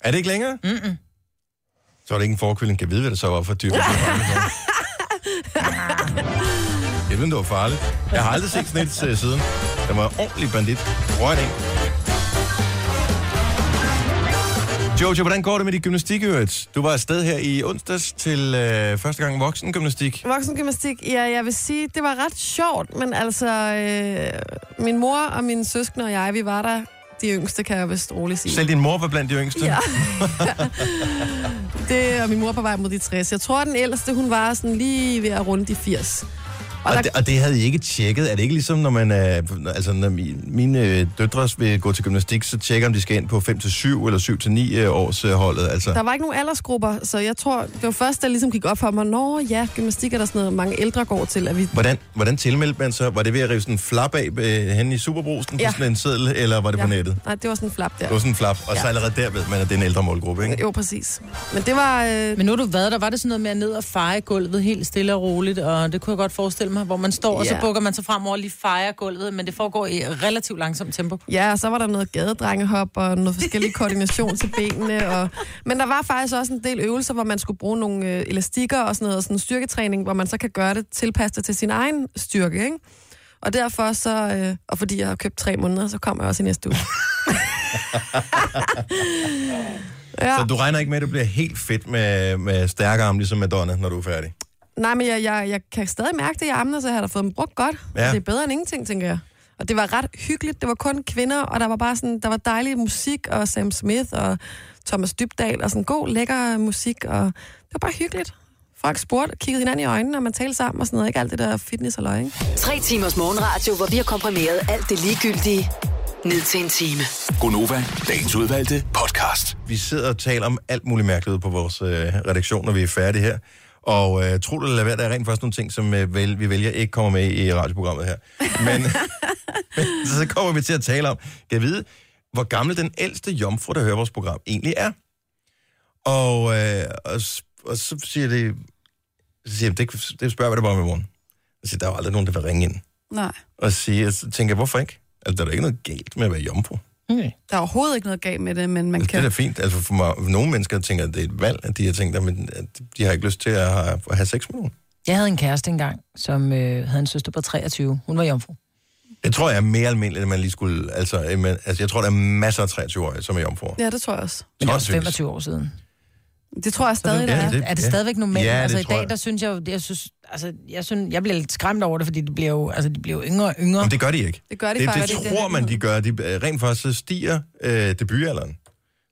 Er det ikke længere? Mm-mm. Så er det ikke en forkylling. Kan vide, hvad det så var for dyr. [laughs] Jeg ved, det var farligt. Jeg har aldrig set sådan et øh, siden. Den var ordentlig bandit. Røg ind. Jojo, hvordan går det med dit gymnastik, i øvrigt? Du var afsted her i onsdags til øh, første gang voksengymnastik. Voksengymnastik, ja, jeg vil sige, det var ret sjovt, men altså, øh, min mor og mine søskende og jeg, vi var der, de yngste, kan jeg vist roligt sige. Selv din mor var blandt de yngste. Ja. [laughs] det, og min mor på vej mod de 60. Jeg tror, den ældste, hun var sådan lige ved at runde de 80. Og Og, der, det, og det havde I ikke tjekket? Er det ikke ligesom, når man er... Altså, når mi- mine øh, døtre vil gå til gymnastik, så tjekker om de skal ind på 5-7 eller 7-9 øh, års øh, holdet. Altså. der var ikke nogen aldersgrupper, så jeg tror, det var først, der ligesom gik op for mig, nå ja, gymnastik er der sådan noget, mange ældre går til, at vi Hvordan, hvordan tilmeldte man så? Var det ved at rive sådan en flap af øh, hen i Superbrusen Ja. på sådan en seddel, eller var det ja. på nettet? Nej, det var sådan en flap der. Det var sådan en flap, og så Ja. allerede der ved man, at det er en ældre målgruppe, ikke? Jo, præcis. Men det var... Øh, Men nu har du været der, var det sådan noget med at ned og feje gulvet helt stille og roligt, og det kunne jeg godt forestille mig, hvor man står, og så Ja. bukker man sig fremover og lige fejer gulvet, men det foregår i relativt langsomt tempo. Ja, og så var der noget gadedrengehop og noget forskellig koordination til benene. Og... Men der var faktisk også en del øvelser, hvor man skulle bruge nogle øh, elastikker og sådan noget, og sådan styrketræning, hvor man så kan gøre det tilpasset til sin egen styrke, ikke? Og derfor så, øh, og fordi jeg har købt tre måneder, så kommer jeg også i næste uge. [laughs] ja. Så du regner ikke med, at du bliver helt fedt med, med stærke arme, ligesom Madonna, når du er færdig? Nej, men jeg, jeg, jeg kan stadig mærke det i armene, så jeg har da fået dem brugt godt. Ja. Det er bedre end ingenting, tænker jeg. Og det var ret hyggeligt. Det var kun kvinder, og der var bare sådan, der var dejlig musik, og Sam Smith og Thomas Dybdal, og sådan god, lækker musik, og det var bare hyggeligt. Folk spurgte, kiggede hinanden i øjnene, og man talte sammen og sådan noget. Ikke alt det der fitness og løg, ikke? Tre timers morgenradio, hvor vi har komprimeret alt det ligegyldige ned til en time. Gonova, dagens udvalgte podcast. Vi sidder og taler om alt muligt mærkeligt på vores øh, redaktion, når vi er færdige her. Og øh, tro det eller lad være, der er rent faktisk nogle ting, som øh, vel, vi vælger ikke kommer med i radioprogrammet her. Men, men [laughs] [laughs] så kommer vi til at tale om, kan jeg vide, hvor gammel den ældste jomfru, der hører vores program, egentlig er. Og, øh, og, og så siger det, så siger jeg, det, det spørger vi dig bare om i morgen. Jeg siger, der er jo aldrig nogen, der vil ringe ind. Nej. Og sige, så tænker jeg, hvorfor ikke? Altså, der er da ikke noget galt med at være jomfru. Okay. Der er overhovedet ikke noget galt med det, men man Altså, det er da fint. Altså for mig, nogle mennesker tænker, at det er et valg, at de har tænkt, at de har ikke lyst til at have, at have sex med nogen. Jeg havde en kæreste engang, som øh, havde en søster på 23. Hun var jomfru. Det tror jeg er mere almindeligt, at man lige skulle... Altså, men, altså jeg tror, der er masser af 23-årige, som er jomfruer. Ja, det tror jeg også. Men det var Tonsvis. 25 år siden. Det tror jeg stadig, der Ja, er. det- er det ja. stadigvæk normalt? Ja, det altså i dag, jeg. der synes jeg jeg synes, altså, jeg, synes, jeg bliver lidt skræmt over det, fordi det bliver jo, altså, de bliver jo yngre og yngre. Men det gør de ikke. Det gør de Det, faktisk. det ikke. tror man, de gør. De, øh, rent faktisk så stiger øh, debutalderen.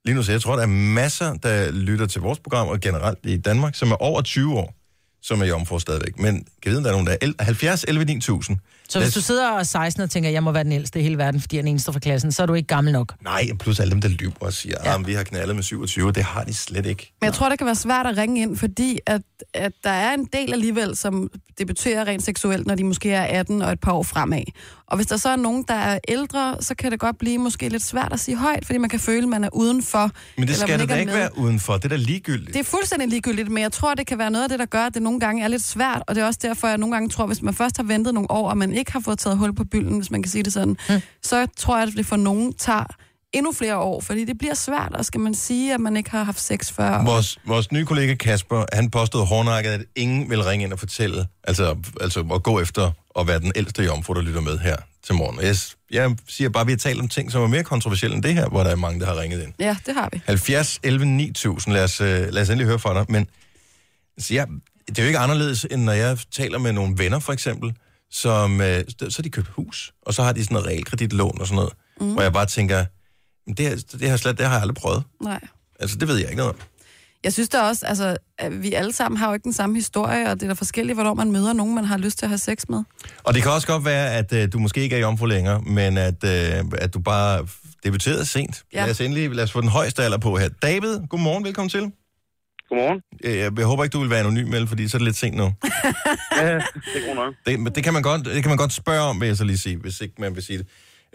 Lige nu, så jeg tror, der er masser, der lytter til vores program, og generelt i Danmark, som er over 20 år, som er jomfru stadigvæk. Men kan vide, om der er nogen, der er el- 70, 11, 9000. Så hvis du sidder og er 16 og tænker, jeg må være den ældste i hele verden, fordi jeg er den eneste fra klassen, så er du ikke gammel nok. Nej, plus alle dem, der lyver og siger, Ja. at vi har knaldet med 27. Det har de slet ikke. Men jeg tror, det kan være svært at ringe ind, fordi at, at der er en del alligevel, som debuterer rent seksuelt, når de måske er 18 og et par år fremad. Og hvis der så er nogen, der er ældre, så kan det godt blive måske lidt svært at sige højt, fordi man kan føle, at man er udenfor. Men det eller skal man det da ikke med. være udenfor. Det er da ligegyldigt. Det er fuldstændig ligegyldigt, men jeg tror, det kan være noget af det, der gør, at det nogle gange er lidt svært, og det er også derfor, jeg nogle gange tror, hvis man først har ventet nogle år, og man ikke har fået taget hul på bylden, hvis man kan sige det sådan, Mm. så tror jeg, at det for nogen tager endnu flere år, fordi det bliver svært, og skal man sige, at man ikke har haft sex før. Vores, vores nye kollega Kasper, han påstod hårdnakket, at ingen vil ringe ind og fortælle, altså, altså at gå efter at være den ældste jomfru, der lytter med her til morgen. Jeg, jeg siger bare, at vi har talt om ting, som er mere kontroversielle end det her, hvor der er mange, der har ringet ind. Ja, det har vi. 70, 11, 9000, lad os, øh, lad os endelig høre fra dig. Men altså, jeg, det er jo ikke anderledes, end når jeg taler med nogle venner, for eksempel, som, øh, så har de købt hus, og så har de sådan noget realkreditlån og sådan noget, mm. hvor jeg bare tænker, "Men det, her- det, her slet, det har jeg aldrig prøvet. Nej. Altså, det ved jeg ikke noget om. Jeg synes da også, altså, at vi alle sammen har jo ikke den samme historie, og det er da forskelligt, hvornår man møder nogen, man har lyst til at have sex med. Og det kan også godt være, at øh, du måske ikke er jomfru længere, men at, øh, at du bare debuterede sent. Ja. Lad os endelig lad os få den højeste alder på her. David, godmorgen, velkommen til. Godmorgen. Øh, Jeg, jeg håber ikke, du vil være anonym, vel, fordi så er det lidt sent nu. [laughs] Ja, det er god nok. Det, men det, kan man godt, det kan man godt spørge om, vil jeg så lige sige, hvis ikke man vil sige det.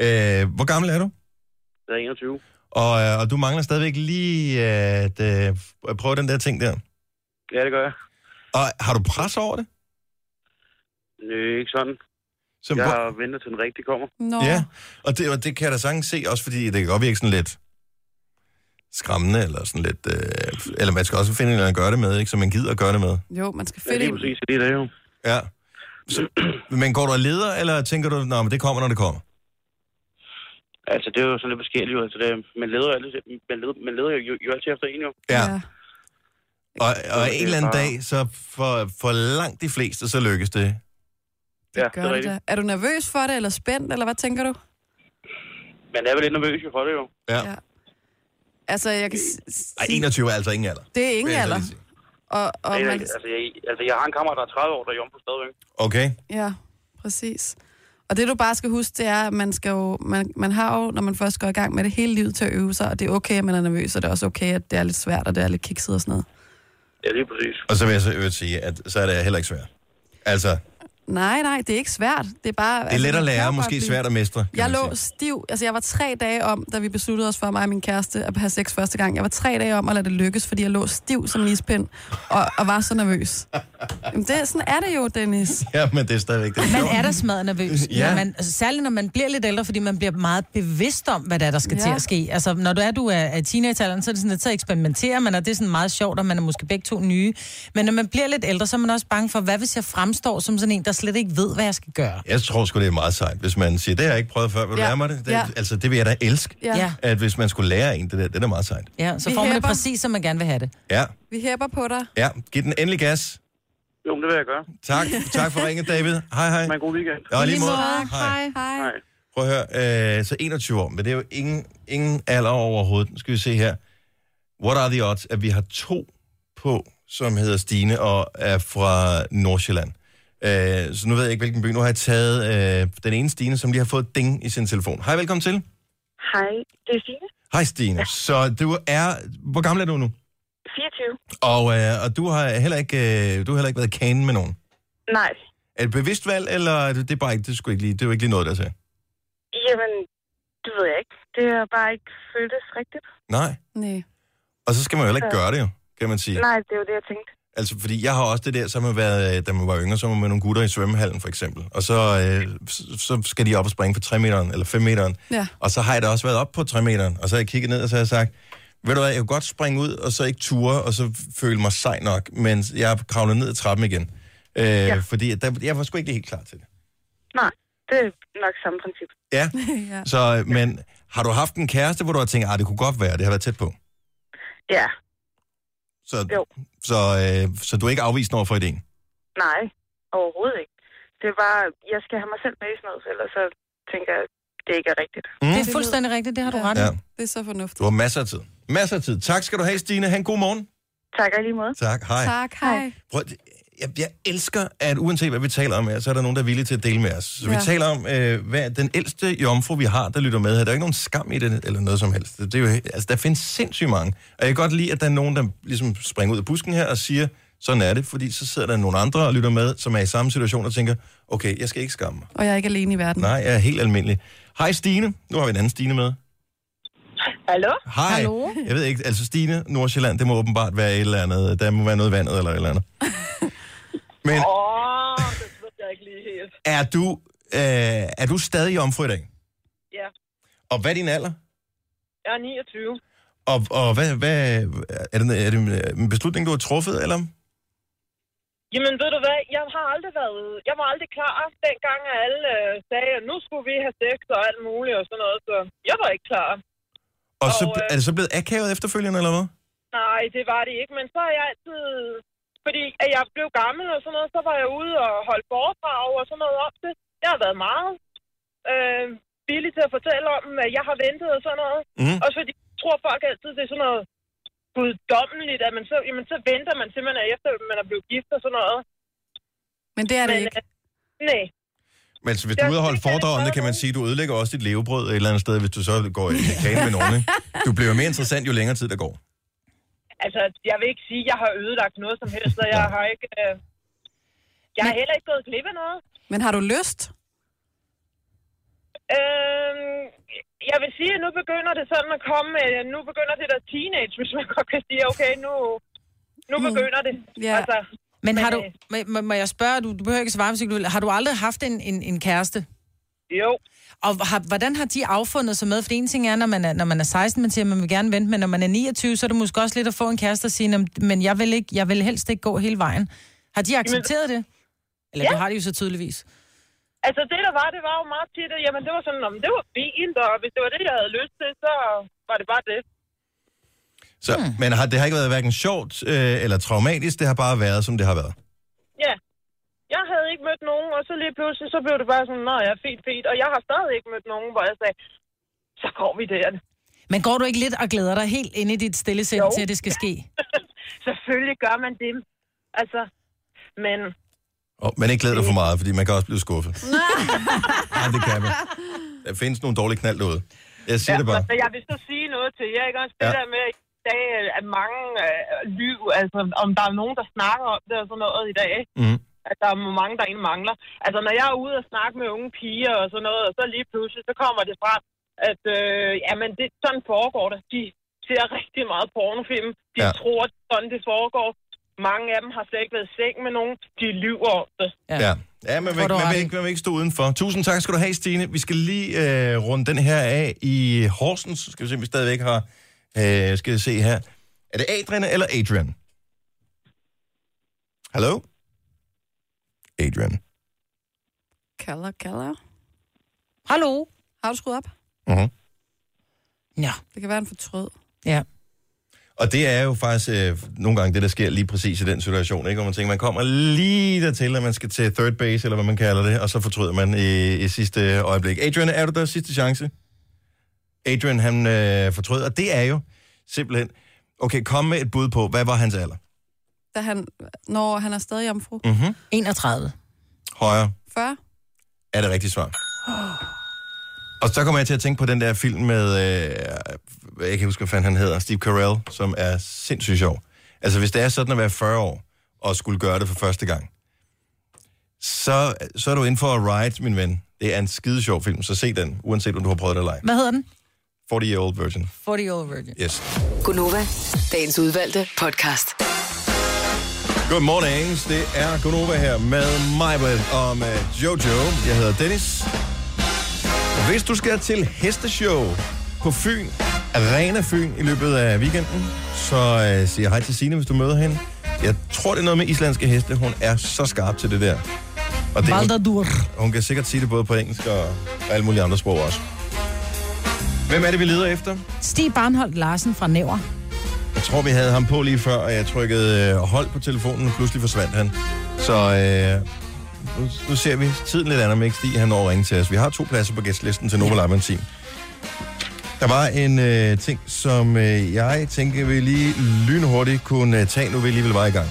Øh, hvor gammel er du? Det er 21. Og, øh, og du mangler stadigvæk lige at øh, at prøve den der ting der. Ja, det gør jeg. Og har du pres over det? Øh, ikke sådan. Som, Jeg hvor- har ventet til den rigtige kommer. Nå. Ja, og det, og det kan jeg da sagtens se, også fordi det kan godt virke sådan lidt skræmmende, eller sådan lidt... Øh, eller man skal også finde en eller anden at gøre det med, ikke? Så man gider at gøre det med. Jo, man skal Ja, finde præcis. Det er det jo. Ja. Så, men går du og leder, eller tænker du, at det kommer, når det kommer? Altså, det er jo sådan lidt forskelligt. jo. Altså, det, man leder jo altid, man leder, man leder jo, jo, jo altid efter en, jo. Ja. ja. Og, og det en eller anden er dag, så for, for langt de fleste, så lykkes det. Ja, Gør det da. Er du nervøs for det, eller spændt, eller hvad tænker du? Man er vel lidt nervøs for det, jo. Ja. Ja. Altså, jeg kan s- s- Ej, 21 er altså ingen alder. det er ingen alder. Og, og Men, man, altså, jeg, altså, jeg har en kammerat, der er 30 år, der er jomfru stadigvæk. Okay. ja, præcis. Og det du bare skal huske, det er, at man, skal jo, man, man har jo, når man først går i gang med det hele livet til at øve sig, og det er okay, at man er nervøs, og det er også okay, at det er lidt svært, og det er lidt kikset og sådan noget. Ja, lige præcis. Og så vil jeg så øvrigt sige, at så er det heller ikke svært. Altså, Nej, nej, det er ikke svært. Det er bare... det er let at lære, måske svært at mestre. Jeg lå stiv. Altså, jeg var tre dage om, da vi besluttede os for mig og min kæreste at have sex første gang. Jeg var tre dage om at lade det lykkes, fordi jeg lå stiv som en ispind og, og var så nervøs. Jamen, det, sådan er det jo, Dennis. [laughs] Ja, men det er stadigvæk det. Man er da smadret nervøs. Ja. Når man, altså, særligt når man bliver lidt ældre, fordi man bliver meget bevidst om, hvad der, er, der skal Ja. til at ske. Altså, når du er, du er, er teenagealderen, så er det sådan, at så eksperimenterer man, og det er sådan meget sjovt, og man er måske begge to nye. Men når man bliver lidt ældre, så er man også bange for, hvad hvis jeg fremstår som sådan en, der slet ikke ved, hvad jeg skal gøre. Jeg tror sgu, det er meget sejt, hvis man siger, det har jeg ikke prøvet før, vil du Ja. lære mig det? det Ja. Altså, det vil jeg da elske, Ja. At hvis man skulle lære en det der, det er meget sejt. Ja, så Vi får man det hæpper. præcis, som man gerne vil have det. Ja, Vi hæpper på dig. ja. Giv den endelig gas. Jo, men det vil jeg gøre. Tak, tak for ringet, David. Hej, hej. Ha' en god weekend. Ja, lige måde. Hej. Hej. Hej. Prøv at høre, øh, så 21 år, men det er jo ingen, ingen alder overhovedet. Nu skal vi se her. What are the odds, at vi har to på, som hedder Stine og er fra Nordsjælland. Øh, så nu ved jeg ikke, hvilken by. Nu har jeg taget øh, den ene Stine, som lige har fået et ding i sin telefon. Hej, velkommen til. Hej, det er Signe. Hej, Stine. Så du er... Hvor gammel er du nu? 24. Og, øh, og du har heller ikke, øh, du har heller ikke været kanen med nogen. Nej, Er det et bevidst valg, eller er det, det er bare ikke, det, skulle ikke lige, det er ikke lige noget, der sagde? jamen, det ved jeg ikke. Det har bare ikke føltes rigtigt. Nej. Nej. Og så skal man jo heller ikke gøre det jo, kan man sige. Nej, det er jo det, jeg tænkte. Altså, fordi jeg har også det der, så har været, øh, da man var yngre, så var man med nogle gutter i svømmehallen, for eksempel. Og så, øh, så, skal de op og springe på 3 meteren, eller 5 meteren. Ja. Og så har jeg da også været op på 3 meteren, og så har jeg kigget ned, og så har jeg sagt, ved du hvad, jeg kan godt springe ud, og så ikke ture, og så føle mig sej nok, men jeg har kravlet ned ad trappen igen. Øh, ja. Fordi der, jeg var sgu ikke helt klar til det. Nej, det er nok samme princip. Ja, [laughs] ja. så, øh, men har du haft en kæreste, hvor du har tænkt, at det kunne godt være, det har været tæt på? Ja, Så, Jo. så, øh, så du er ikke afvist over for ideen? nej, overhovedet ikke. Det er bare, jeg skal have mig selv med i sådan noget, ellers så tænker jeg, det ikke er rigtigt. Mm. Det er fuldstændig rigtigt, det har du ret i. Ja, Det er så fornuftigt. du har masser af tid. Masser af tid. Tak skal du have, Stine. Ha' en god morgen. Tak og lige måde. Tak. Hej. Tak, hej. Prøv, jeg, jeg elsker, at uanset hvad vi taler om her, så er der nogen, der er villige til at dele med os. Så ja. vi taler om, øh, hvad den ældste jomfru, vi har, der lytter med her. Der er ikke nogen skam i det, eller noget som helst. Det er jo, altså, der findes sindssygt mange. Og jeg kan godt lide, at der er nogen, der ligesom springer ud af busken her og siger, sådan er det, fordi så sidder der nogle andre og lytter med, som er i samme situation og tænker, okay, jeg skal ikke skamme mig. Og jeg er ikke alene i verden. Nej, jeg er helt almindelig. Hej Stine. Nu har vi en anden Stine med. Hallo? Hej. Hallo? Jeg ved ikke, altså Stine, Nordsjælland, det må åbenbart være et eller andet. Der må være noget vandet eller et eller andet. [laughs] Men Åh, det ved jeg ikke lige helt. er du, øh, er du stadig jomfru i dag? Ja. Og hvad er din alder? Jeg er 29. Og, og hvad, hvad, er, det, er det en beslutning, du har truffet, eller? Jamen, ved du hvad? Jeg har aldrig været... Jeg var aldrig klar, dengang alle øh, sagde, at nu skulle vi have sex og alt muligt og sådan noget. Så jeg var ikke klar. Og, så, Og, øh, er det så blevet akavet efterfølgende, eller hvad? Nej, det var det ikke. Men så har jeg altid... Fordi at jeg blev gammel og sådan noget, så var jeg ude og holde foredrag og sådan noget op til. Jeg har været meget øh, villig til at fortælle om, at jeg har ventet og sådan noget. Mhm. Også fordi jeg tror folk altid, det er sådan noget guddommeligt, at man så, jamen, så venter man simpelthen efter, at man er blevet gift og sådan noget. Men det er det Men, ikke. øh, nej. Men så hvis du er ude og holde foredrag om det, kan man sige, at du ødelægger også dit levebrød et eller andet sted, hvis du så går i kane med nogen. Ikke? [laughs] Du bliver mere interessant, jo længere tid der går. Altså, jeg vil ikke sige, at jeg har ødelagt noget som helst, så jeg har ikke... Øh, jeg har heller ikke gået glip af noget. Men har du lyst? Øhm, jeg vil sige, at nu begynder det sådan at komme... øh, Nu begynder det der teenage, hvis man [laughs] godt kan sige, okay, nu, nu begynder det. Ja. Altså, Men har Men, du, øh, må, må- jeg spørge, du, du behøver ikke svare, hvis du vil. Har du aldrig haft en, en, en kæreste? jo. Og har, hvordan har de affundet sig med? For en ting er, når man er, når man er 16, man siger, at man vil gerne vente, men når man er 29, så er det måske også lidt at få en kæreste og sige, "Nå, men jeg vil, ikke, jeg vil helst ikke gå hele vejen. Har de accepteret det? Eller Ja. det har de jo så tydeligvis. Altså, det der var, det var jo meget tit, at jamen, det var sådan, om det var fint, og hvis det var det, jeg havde lyst til, så var det bare det. Så, hmm. Men har, det har ikke været hverken sjovt øh, eller traumatisk, det har bare været, som det har været. Ja. Jeg havde ikke mødt nogen, og så lige pludselig, så blev det bare sådan, nå ja, fint, fint. Og jeg har stadig ikke mødt nogen, hvor jeg sagde, så går vi der. Men går du ikke lidt og glæder dig helt ind i dit stille sind til, at det skal ske? [laughs] Selvfølgelig gør man det. Altså, men Oh, men ikke glæd dig for meget, fordi man kan også blive skuffet. [laughs] Nej, [laughs] det kan man. Der findes nogle dårlige knald derude. Jeg siger ja, det bare. Altså, jeg vil så sige noget til jer, ikke også? Det Ja. der med i dag, at mange øh, lyv, altså om der er nogen, der snakker om det og sådan noget i dag, Mm. At der er mange, der egentlig mangler. Altså, når jeg er ude og snakke med unge piger og sådan noget, og så lige pludselig, så kommer det frem, at øh, jamen, det, sådan foregår det. De ser [laughs] rigtig meget pornofilm. De Ja. ja. tror, sådan det foregår. Mange af dem har slet ikke været i seng med nogen. De lyver om det. Ja. Ja, man Får du man, ret vil ikke, man vil ikke stå udenfor. Tusind tak skal du have, Stine. Vi skal lige øh, runde den her af i Horsens. Skal vi se, om vi stadigvæk har... Øh, skal vi se her. Er det Adrian eller Adrian? Hallo? Adrian. Kalder, kalder. Hallo? Har du skruet op? Uh-huh. Ja. Det kan være en fortrød. Ja. Og det er jo faktisk øh, nogle gange det, der sker lige præcis i den situation, ikke? Hvor man tænker, man kommer lige dertil, at man skal til third base, eller hvad man kalder det, og så fortryder man i, i sidste øjeblik. Adrian, er du der sidste chance? Adrian, han øh, fortrød, og det er jo simpelthen... Okay, kom med et bud på, hvad var hans alder? Da han, når han er stadig jomfru. Mm-hmm. 31. Højre 40. er det rigtige svar. Og så kommer jeg til at tænke på den der film med, øh, jeg kan ikke huske, hvad fanden han hedder, Steve Carell, som er sindssygt sjov. Altså, hvis det er sådan at være 40 år, og skulle gøre det for første gang, så, så er du inden for a ride, min ven. Det er en skide sjov film, så se den, uanset om du har prøvet det eller ej. Hvad hedder den? 40 Year Old Virgin. 40 Year Old Virgin. Yes. Gunova, dagens udvalgte podcast. Good morning. Det er Gunova her med mig og med Jojo. Jeg hedder Dennis. Og Hvis du skal til hesteshow på Fyn, Arena Fyn i løbet af weekenden, så øh, siger jeg hej til Signe, hvis du møder hende. Jeg tror, det er noget med islandske heste. Hun er så skarp til det der. Og det, hun, Baldadur. hun kan sikkert sige det både på engelsk og alle mulige andre sprog også. Hvem er det, vi leder efter? Stig Barnholdt Larsen fra Næver. Jeg tror, vi havde ham på lige før, og jeg trykkede øh, hold på telefonen, og pludselig forsvandt han. Så øh, nu, nu ser vi tiden lidt andet, om ikke Stig han når at ringe til os. Vi har to pladser på gæstlisten til Nova Live Team. Der var en øh, ting, som øh, jeg tænker, vi lige lynhurtigt kunne øh, tage, nu vi alligevel var i gang.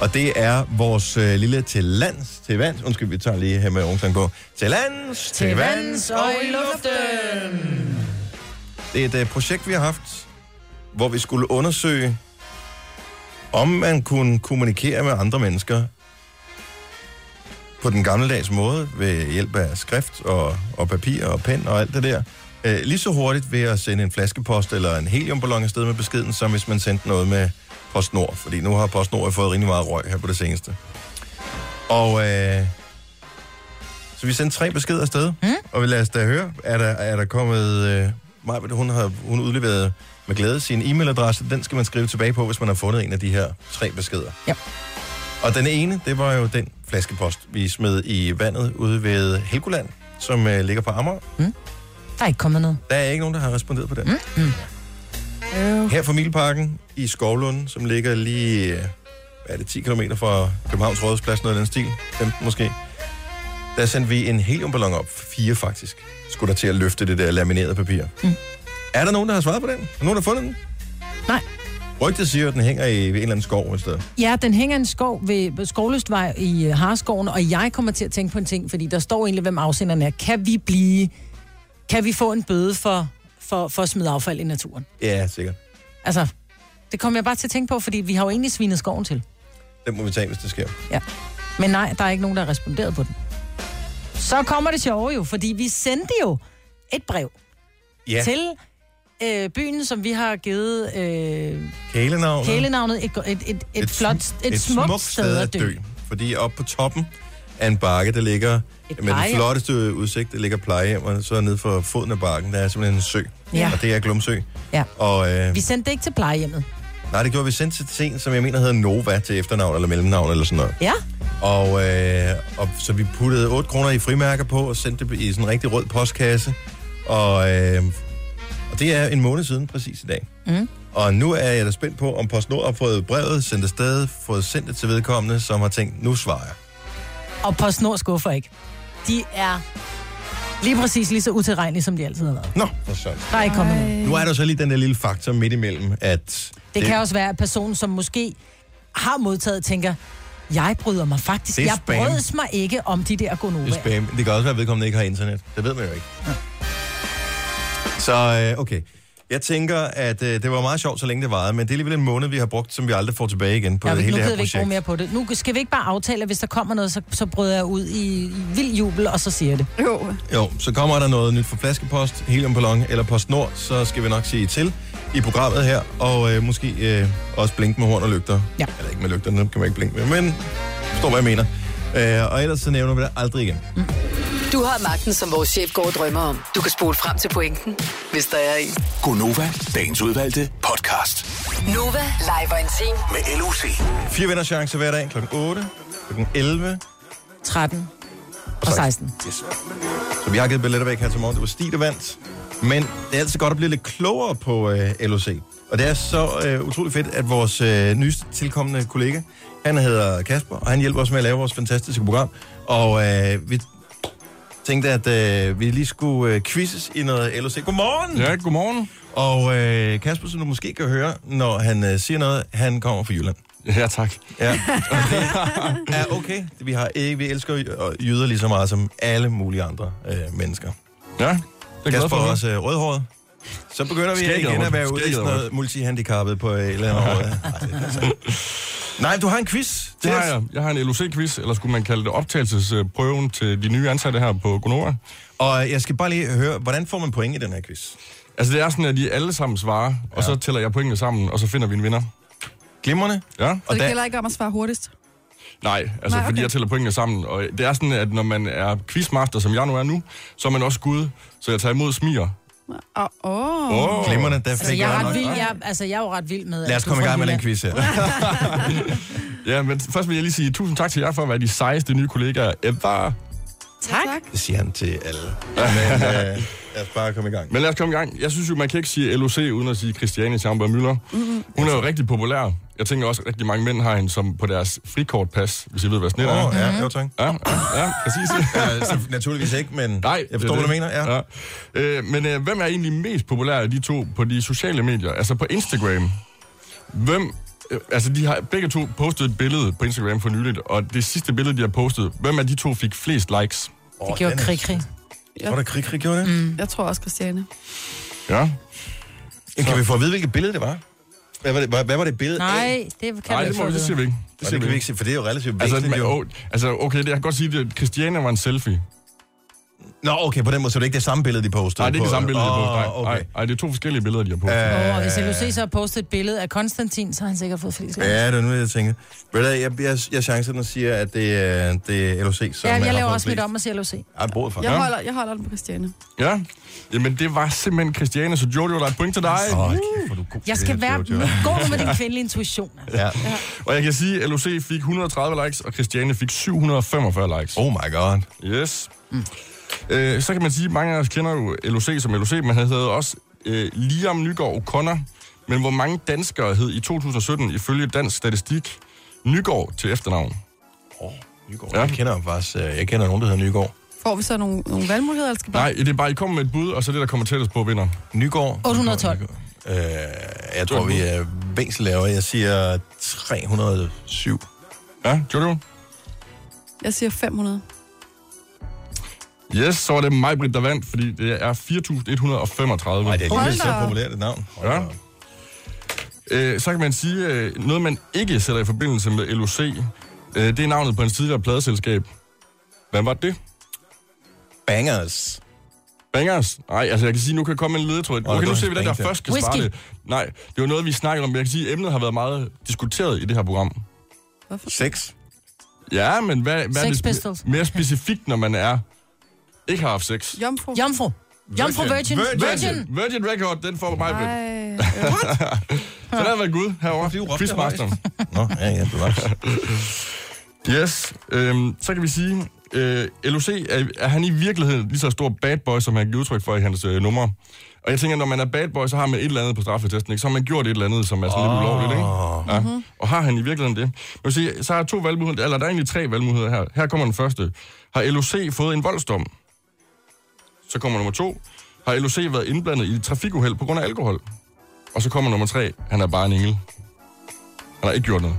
Og det er vores øh, lille til lands, til vands. Undskyld, vi tager lige her med ungsang på. Til lands, til, Til vands vands og i luften. det er et uh, projekt, vi har haft, hvor vi skulle undersøge, om man kunne kommunikere med andre mennesker på den gammeldags måde, ved hjælp af skrift og, og papir og pen og alt det der. Uh, lige så hurtigt ved at sende en flaskepost eller en heliumballon afsted med beskeden, som hvis man sendte noget med PostNord. Fordi nu har PostNord fået rimelig meget røg her på det seneste. Og uh, så vi sendte tre beskeder afsted, mm. og vi lader os da høre, er der, er der kommet uh, Majbert, hun har hun udleveret med glæde sin e-mailadresse. Den skal man skrive tilbage på, hvis man har fundet en af de her tre beskeder. Ja. Og den ene, det var jo den flaskepost, vi smed i vandet ude ved Helgoland, som øh, ligger på Amager. Der er ikke kommet noget. Der er ikke nogen, der har responderet på den. Mm. Mm. Her fra Milparken i Skovlund, som ligger lige, øh, hvad er det, 10 km fra Københavns Rådhusplads, noget af den stil, 15 måske. Der sendte vi en heliumballon op, fire faktisk, skulle der til at løfte det der laminerede papir. Mm. Er der nogen, der har svaret på den? Er nogen, der har fundet den? Nej. Rygtet siger, at den hænger i en eller anden skov et sted. Ja, den hænger i en skov ved Skovlystvej i øh, Harskoven, og jeg kommer til at tænke på en ting, fordi der står egentlig, hvem afsenderen er. Kan vi blive... Kan vi få en bøde for, for, for at smide affald i naturen? Ja, sikkert. Altså, det kommer jeg bare til at tænke på, fordi vi har jo egentlig svinet skoven til. Den må vi tage, hvis det sker. Ja. Men nej, der er ikke nogen, der har responderet på den. Så kommer det sjove jo, fordi vi sendte jo et brev Ja, til øh, byen, som vi har givet øh, kælenavnet. kælenavnet et, et, et, et, et flot, et, et smukt sted at dø. Fordi oppe på toppen af en bakke, der ligger Et med den flotteste udsigt, der ligger plejehjem, og så nede for foden af bakken, der er simpelthen en sø. Ja. Og det er Glumsø. Ja. Og øh, Vi sendte det ikke til plejehjemmet. nej, det gjorde vi sendt til en, som jeg mener hedder Nova til efternavn eller mellemnavn eller sådan noget. Ja. Og, øh, og så vi puttede 8 kroner i frimærker på og sendte det i sådan en rigtig rød postkasse. Og, øh, og det er en måned siden præcis i dag. Mm. Og nu er jeg da spændt på, om PostNord har fået brevet sendt afsted, fået sendt det til vedkommende, som har tænkt, nu svarer jeg. Og PostNord skuffer ikke. De er lige præcis lige så utilregnelige, som de altid har været. Nå, for sådan. Der er ikke kommet noget. Nu er der så lige den der lille faktor midt imellem, at... Det kan også være, at personen, som måske har modtaget, tænker, jeg bryder mig faktisk. Det Jeg brøds mig ikke om de der Det er spam. Det kan også være, at vedkommende ikke har internet. Det ved man jo ikke. Så øh, okay. Jeg tænker, at øh, det var meget sjovt, så længe det varede, men det er alligevel en måned, vi har brugt, som vi aldrig får tilbage igen på Ja, det nu hele det her vi ikke bruge projekt. mere på det. Nu skal vi ikke bare aftale, at hvis der kommer noget, så, så bryder jeg ud i, i vild jubel, og så siger jeg det. Jo. Jo, så kommer der noget nyt fra Flaskepost, Heliumballon eller PostNord, så skal vi nok sige til i programmet her, og øh, måske øh, også blinke med horn og lygter. Ja. Eller ikke med lygter, dem kan man ikke blinke med, men forstår, hvad jeg mener. Øh, og ellers så nævner vi det aldrig igen. Du har magten, som vores chef går og drømmer om. Du kan spole frem til pointen, hvis der er en. Gonova, dagens udvalgte podcast. Nova, live team. Med LOC. Fire vinder chance hver dag, klokken 8, klokken 11 13 og 16. Yes. Så vi har givet billetter væk her til morgen. Det var Stig, der vandt. Men det er altid godt at blive lidt klogere på øh, LOC. Og det er så øh, utrolig fedt, at vores øh, nyeste tilkommende kollega, han hedder Kasper, og han hjælper os med at lave vores fantastiske program. Og øh, vi tænkte, at øh, vi lige skulle øh, quizzes i noget LOC. Godmorgen! Ja, godmorgen. Og øh, Kasper, som du måske kan høre, når han øh, siger noget, han kommer fra Jylland. Ja, tak. Ja, det er okay. Vi, har ikke, vi elsker jy- jyder lige så meget som alle mulige andre øh, mennesker. Ja, det er Kasper for også øh, rødhåret. Så begynder vi igen at være ude i sådan noget multihandicappet på øh, et eller andet måde. [laughs] Det. Nej, du har en quiz. til Det har jeg. Jeg har en LOC-quiz, eller skulle man kalde det optagelsesprøven til de nye ansatte her på Gonova. Og jeg skal bare lige høre, hvordan får man point i den her quiz? Altså, det er sådan, at de alle sammen svarer, og så tæller jeg pointene sammen, og så finder vi en vinder. Glimrende. Ja? Så det gælder ikke om at svare hurtigst. Nej, altså Nej, Nej, okay. fordi jeg tæller pointene sammen. Og det er sådan, at når man er quizmaster, som jeg nu er nu, så er man også gud. Så jeg tager imod smiger. Åh, oh, Åh. oh. Glimrende, der Altså, fik jeg, er jeg ret nok. vild, jeg, altså, jeg er jo ret vild med... Lad os komme i gang med den quiz her. [laughs] Ja, men først vil jeg lige sige tusind tak til jer for at være de sejeste nye kollegaer ever. Tak. Det siger han til alle. [laughs] Men øh, lad os bare komme i gang. Men lad os komme i gang. Jeg synes jo, man kan ikke sige LOC uden at sige Christiane Schamberg Møller. Mm-hmm. Hun er jo rigtig populær. Jeg tænker også, at rigtig mange mænd har hende som på deres frikortpas, hvis I ved, hvad Åh, er. oh, ja, jo tak. Ja, ja, ja, præcis. [laughs] Ja, så naturligvis ikke, men Nej, jeg forstår, det hvad du det. mener. Ja. Ja. Øh, men øh, hvem er egentlig mest populær af de to på de sociale medier? Altså på Instagram. Hvem... Øh, altså, de har begge to postet et billede på Instagram for nyligt, og det sidste billede, de har postet, hvem af de to fik flest likes? Oh, Det gjorde krig, krig. Tror der krig, krig gjorde det? Mm. Jeg tror også, Christiane. Ja. Kan vi få at vide, hvilket billede det var? Hvad var det, hvad, hvad var det billede? Nej, det kan Nej, vi det, ikke må, det det siger vi ikke. Det, Det det siger kan vi ikke se, for det er jo relativt Altså, væsentligt. jo. altså, okay, det, jeg kan godt sige, at Christiane var en selfie. Nå, okay, på den måde, så er det ikke det samme billede, de postede? Nej, det er ikke det på- samme billede, de postet. Nej, okay. nej, nej, det er to forskellige billeder, de har postet. Øh, og hvis LOC så har postet et billede af Konstantin, så har han sikkert fået flest. Ja, det er nu, jeg tænker. Ved du, jeg, jeg, jeg chancer den og siger, at det er, det er LOC, som Ja, jeg laver også mit om og siger LOC. Bordet for. Jeg holder, jeg holder den på Christiane. Ja, jamen det var simpelthen Christiane, så Jojo, der er et point til dig. Åh, hvor er du god Jeg skal det, være god med din kvindelige intuition. Altså. Ja. Og jeg kan sige, at LOC fik 130 likes, og Christiane fik 745 likes. Oh my god. Yes. Mm. Øh, så kan man sige, at mange af os kender jo LOC som LOC, men han hedder også øh, Liam Nygaard O'Connor. Men hvor mange danskere hed i 2017 ifølge dansk statistik Nygaard til efternavn? Åh, Nygaard. Ja. Jeg kender ham faktisk. øh, Jeg kender nogen, der hedder Nygaard. Får vi så nogle, nogle valgmuligheder, eller skal bare... Nej, det er bare, I kommer med et bud, og så det, der kommer tættest på, vinder. Nygaard. 812. Øh, jeg tror, vi er væsentligt lavere. Jeg siger 307. Ja, Jojo? Jeg siger 500. Yes, så var det mig, Britt, der vandt, fordi det er 4.135. Nej, det er lige så populært et navn. Hold Ja. Øh, så kan man sige, øh, noget man ikke sætter i forbindelse med LOC, øh, det er navnet på en tidligere pladeselskab. Hvad var det? Bangers. Bangers? Nej, altså jeg kan sige, nu kan jeg komme med en ledetråd. Okay, det nu ser vi, den der først skal Whisky. svare det. Nej, det var noget, vi snakkede om. men Jeg kan sige, at emnet har været meget diskuteret i det her program. Hvorfor? Sex. Ja, men hvad, hvad er det Pistols. mere specifikt, når man er ikke har haft sex? Jomfru. Jomfru. Jomfru Virgin. Virgin. Virgin. Virgin Record, den får mig. Ej, [laughs] Så der har været Gud herovre. Du Quizmasteren. Nå, ja, ja, det var Yes, øhm, så kan vi sige, øh, LOC, er, er han i virkeligheden lige så stor bad boy, som han giver udtryk for i hans øh, numre? Og jeg tænker, når man er bad boy, så har man et eller andet på straffetesten, ikke? Så har man gjort et eller andet, som er sådan oh. lidt ulovligt, ikke? Ja. Mm-hmm. Og har han i virkeligheden det? Jeg vil sige, så har jeg to valgmuligheder, eller der er egentlig tre valgmuligheder her. Her kommer den første. Har LOC fået en voldsdom? Så kommer nummer to. Har LOC været indblandet i et trafikuheld på grund af alkohol? Og så kommer nummer tre. Han er bare en engel. Han har ikke gjort noget.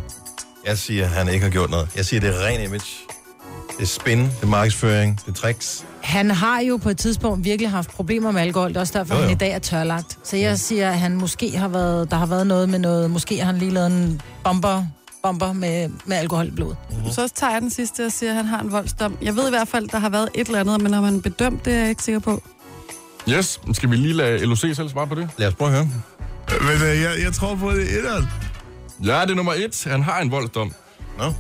Jeg siger, at han ikke har gjort noget. Jeg siger, det er ren image. Det er spin, det er markedsføring, det er tricks. Han har jo på et tidspunkt virkelig haft problemer med alkohol. Det er også derfor, Jo, jo, han i dag er tørlagt. Så jeg siger, at han måske har været, der har været noget med noget... Måske har han lige lavet en bomber, bomber med, med alkohol i blodet. så tager jeg den sidste og siger, at han har en voldsdom. Jeg ved i hvert fald, der har været et eller andet, men om han er bedømt, det er jeg ikke sikker på. Yes, skal vi lige lade LOC selv svare på det? Lad os prøve at høre. Men øh, jeg, jeg tror på, det er etteren. Ja, det er nummer et. Han har en voldsdom, Nå.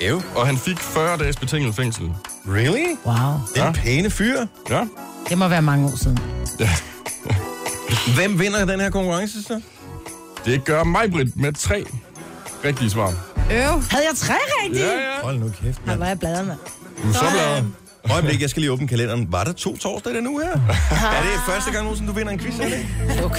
[laughs] Ew. og han fik 40 dages betinget fængsel. Really? Wow. Det er Ja. en pæne fyr. Ja. Det må være mange år siden. Hvem vinder den her konkurrence så? Det gør mig, Britt, med tre rigtige svar. Øv. Havde jeg tre rigtige? Ja, ja. Hold nu kæft, mand. var jeg bladret, mand. Du er så glad. Øjeblik, jeg skal lige åbne kalenderen. Var der to torsdag den uge her? er det første gang nogensinde, du vinder en quiz? Eller? Luk.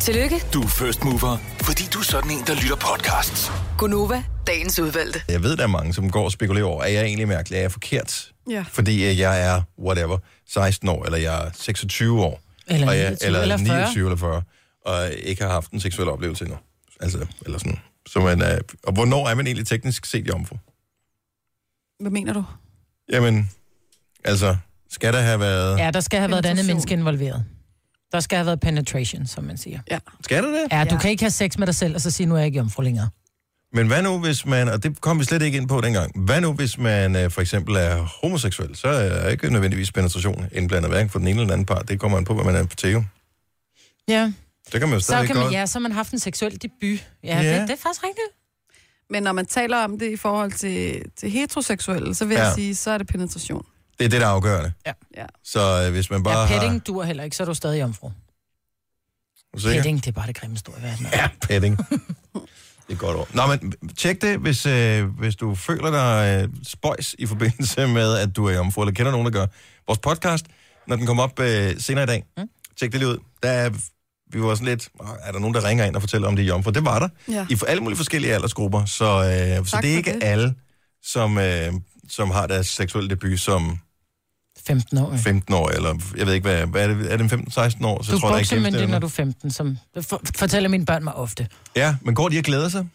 Tillykke, Du er first mover, fordi du er sådan en, der lytter podcasts. Gunova, dagens udvalgte. Jeg ved, der er mange, som går og spekulerer over, er jeg egentlig mærkelig? Er jeg forkert? Ja. Fordi øh, jeg er, whatever, 16 år, eller jeg er 26 år. Eller og jeg, 29 eller, eller 40. 29 eller 40, og ikke har haft en seksuel oplevelse endnu. Altså, eller sådan. Så man er, og hvornår er man egentlig teknisk set jomfru? Hvad mener du? Jamen, altså, skal der have været... Ja, der skal have været et andet menneske involveret. Der skal have været penetration, som man siger. Ja. Skal der det? Ja, du Ja. kan ikke have sex med dig selv, og så sige, nu er jeg ikke jomfru længere. Men hvad nu, hvis man, og det kom vi slet ikke ind på dengang, hvad nu, hvis man øh, for eksempel er homoseksuel, så er ikke nødvendigvis penetration indblandet, hverken for den ene eller den anden part. Det kommer an på, hvad man er på teo. Ja. Det kan man jo Så stadig kan man, godt. ja, så har man haft en seksuel debut. Ja, Ja. Det, det er faktisk rigtigt. Men når man taler om det i forhold til, til heteroseksuelle, så vil ja. Jeg sige, så er det penetration. Det er det, der er afgørende. Ja. Ja. Så øh, hvis man bare Ja, petting har... duer heller ikke, så er du stadig jomfru. Er du sikker? Petting, det er bare det grimmeste ord i verden. Ja, petting. det er godt ord. Nå, men tjek det, hvis, øh, hvis du føler dig øh, spøjs i forbindelse med, at du er jomfru, eller kender nogen, der gør. Vores podcast, når den kommer op øh, senere i dag, mm. tjek det lige ud. Der er, vi var sådan lidt, "Åh, er der nogen, der ringer ind og fortæller, om de er jomfru? Det var der. Ja. I for alle mulige forskellige aldersgrupper. Så, øh, så det er ikke det. alle, som, øh, som har deres seksuelle debut som 15 år. 15 år, eller jeg ved ikke, hvad, hvad er det, er det 15-16 år? Så Du tror er er buksemyndig, gennemsnit, når du er 15, som det for, fortæller mine børn mig ofte. Ja, men går de og glæder sig?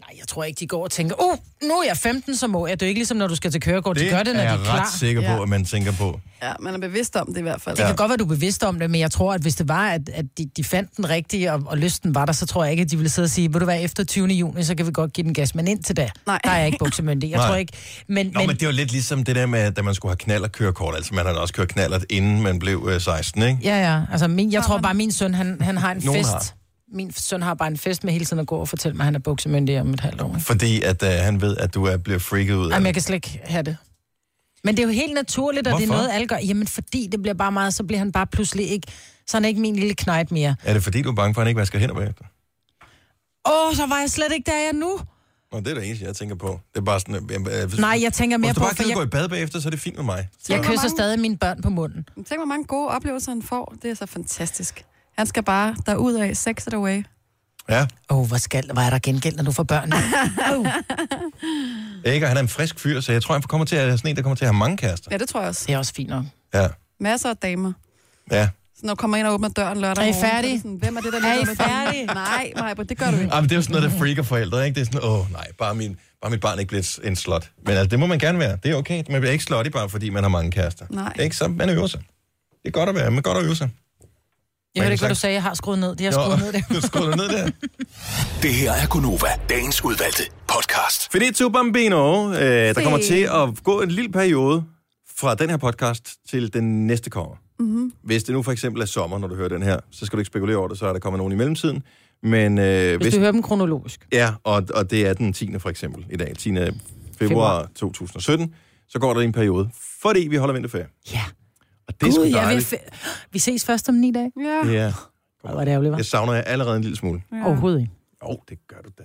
Nej, jeg tror ikke, de går og tænker, oh, nu er jeg 15, så må jeg. Det er jo ikke ligesom, når du skal til kørekort. De Det gør det, når er de jeg er klar. ret sikker på, Ja. at man tænker på. Ja, man er bevidst om det i hvert fald. Det kan godt være, du er bevidst om det, men jeg tror, at hvis det var, at, at de, de fandt den rigtige, og, og lysten var der, så tror jeg ikke, at de ville sidde og sige, vil du være efter 20. juni, så kan vi godt give den gas. Men indtil da, Nej. der er jeg ikke buksemyndig. Jeg [laughs] Nej. tror ikke... Men, Nå, men det var lidt ligesom det der med, da man skulle have knald og kørekort. Altså, man havde også kørt knallert, inden man blev øh, 16, ikke? Ja, ja. Altså, min, jeg tror bare, min søn, han, han har en Nogen fest. har. Min søn har bare en fest med hele tiden at gå og fortælle mig, at han er buksemyndig om et halvt år. Fordi at øh, han ved, at du er blevet freaket ud af Jamen, jeg kan slet ikke have det. Men det er jo helt naturligt, og det er Hvorfor? noget, alle gør. Jamen, fordi det bliver bare meget, så bliver han bare pludselig ikke... Så er han ikke min lille knejt mere. Er det fordi, du er bange for, at han ikke vasker hænder bagefter? Åh, så var jeg slet ikke der, jeg er nu. Nå, det er det eneste, jeg tænker på. Det er bare sådan... Øh, øh, Nej, jeg tænker mere Hvis du på, bare for gider jeg- gå i bad bagefter, så er det fint med mig. Så... Jeg kysser mange- stadig mine børn på munden. Tænk, hvor mange gode oplevelser han får. Det er så fantastisk. Han skal bare derud af sex it away. Ja. Åh, oh, hvor, skal, hvor er der gengæld, når du får børn? [laughs] oh. Ikke, og han er en frisk fyr, så jeg tror, han kommer til at være sådan en, der kommer til at have mange kærester. Ja, det tror jeg også. Det er også fint nok. Ja. Masser af damer. Ja. Så når du kommer ind og åbner døren lørdag Er I færdige? det sådan, hvem er det, der Er I ligger med færdige? Nej, Maja, det gør du ikke. Ah, men det er jo sådan noget, der freaker forældre, ikke? Det er sådan, åh nej, bare, min, bare mit barn ikke bliver en slot. Men altså, det må man gerne være. Det er okay. Man bliver ikke slot bare fordi man har mange kærester. Nej. Det er ikke så, man øver sig. Det er godt at være, men godt at øve sig. Jeg hørte ikke, hvad du sagde. Jeg har skruet ned. De har skruet ned [laughs] det. du skruer ned der. Det her er Gunova, dagens udvalgte podcast. Finito Bambino. Øh, der kommer til at gå en lille periode fra den her podcast til den næste kommer. Mm-hmm. Hvis det nu for eksempel er sommer, når du hører den her, så skal du ikke spekulere over det, så er der kommet nogen i mellemtiden. Men øh, Hvis du hører dem kronologisk. Ja, og, og det er den 10. for eksempel i dag, 10. februar, Februar. 2017, så går der en periode, fordi vi holder vinterferie. Ja. Og det er sgu Gud, jeg vil dejligt. fe- vi ses først om ni dage. Ja. Ja, Ej, hvor er det ærgerligt, hva'? jeg savner jer allerede en lille smule. ja. Overhovedet ikke. Jo, oh, det gør du da.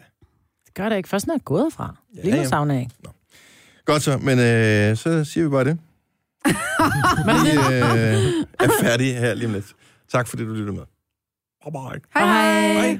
Det gør det ikke. Først når jeg er gået fra. Ja, Lige nu ja. savner jeg ikke. Godt så, men øh, så siger vi bare det. [laughs] Vi øh, er færdige her lige om lidt. Tak fordi du lyttede med. Bye bye. Hej hej. Hej.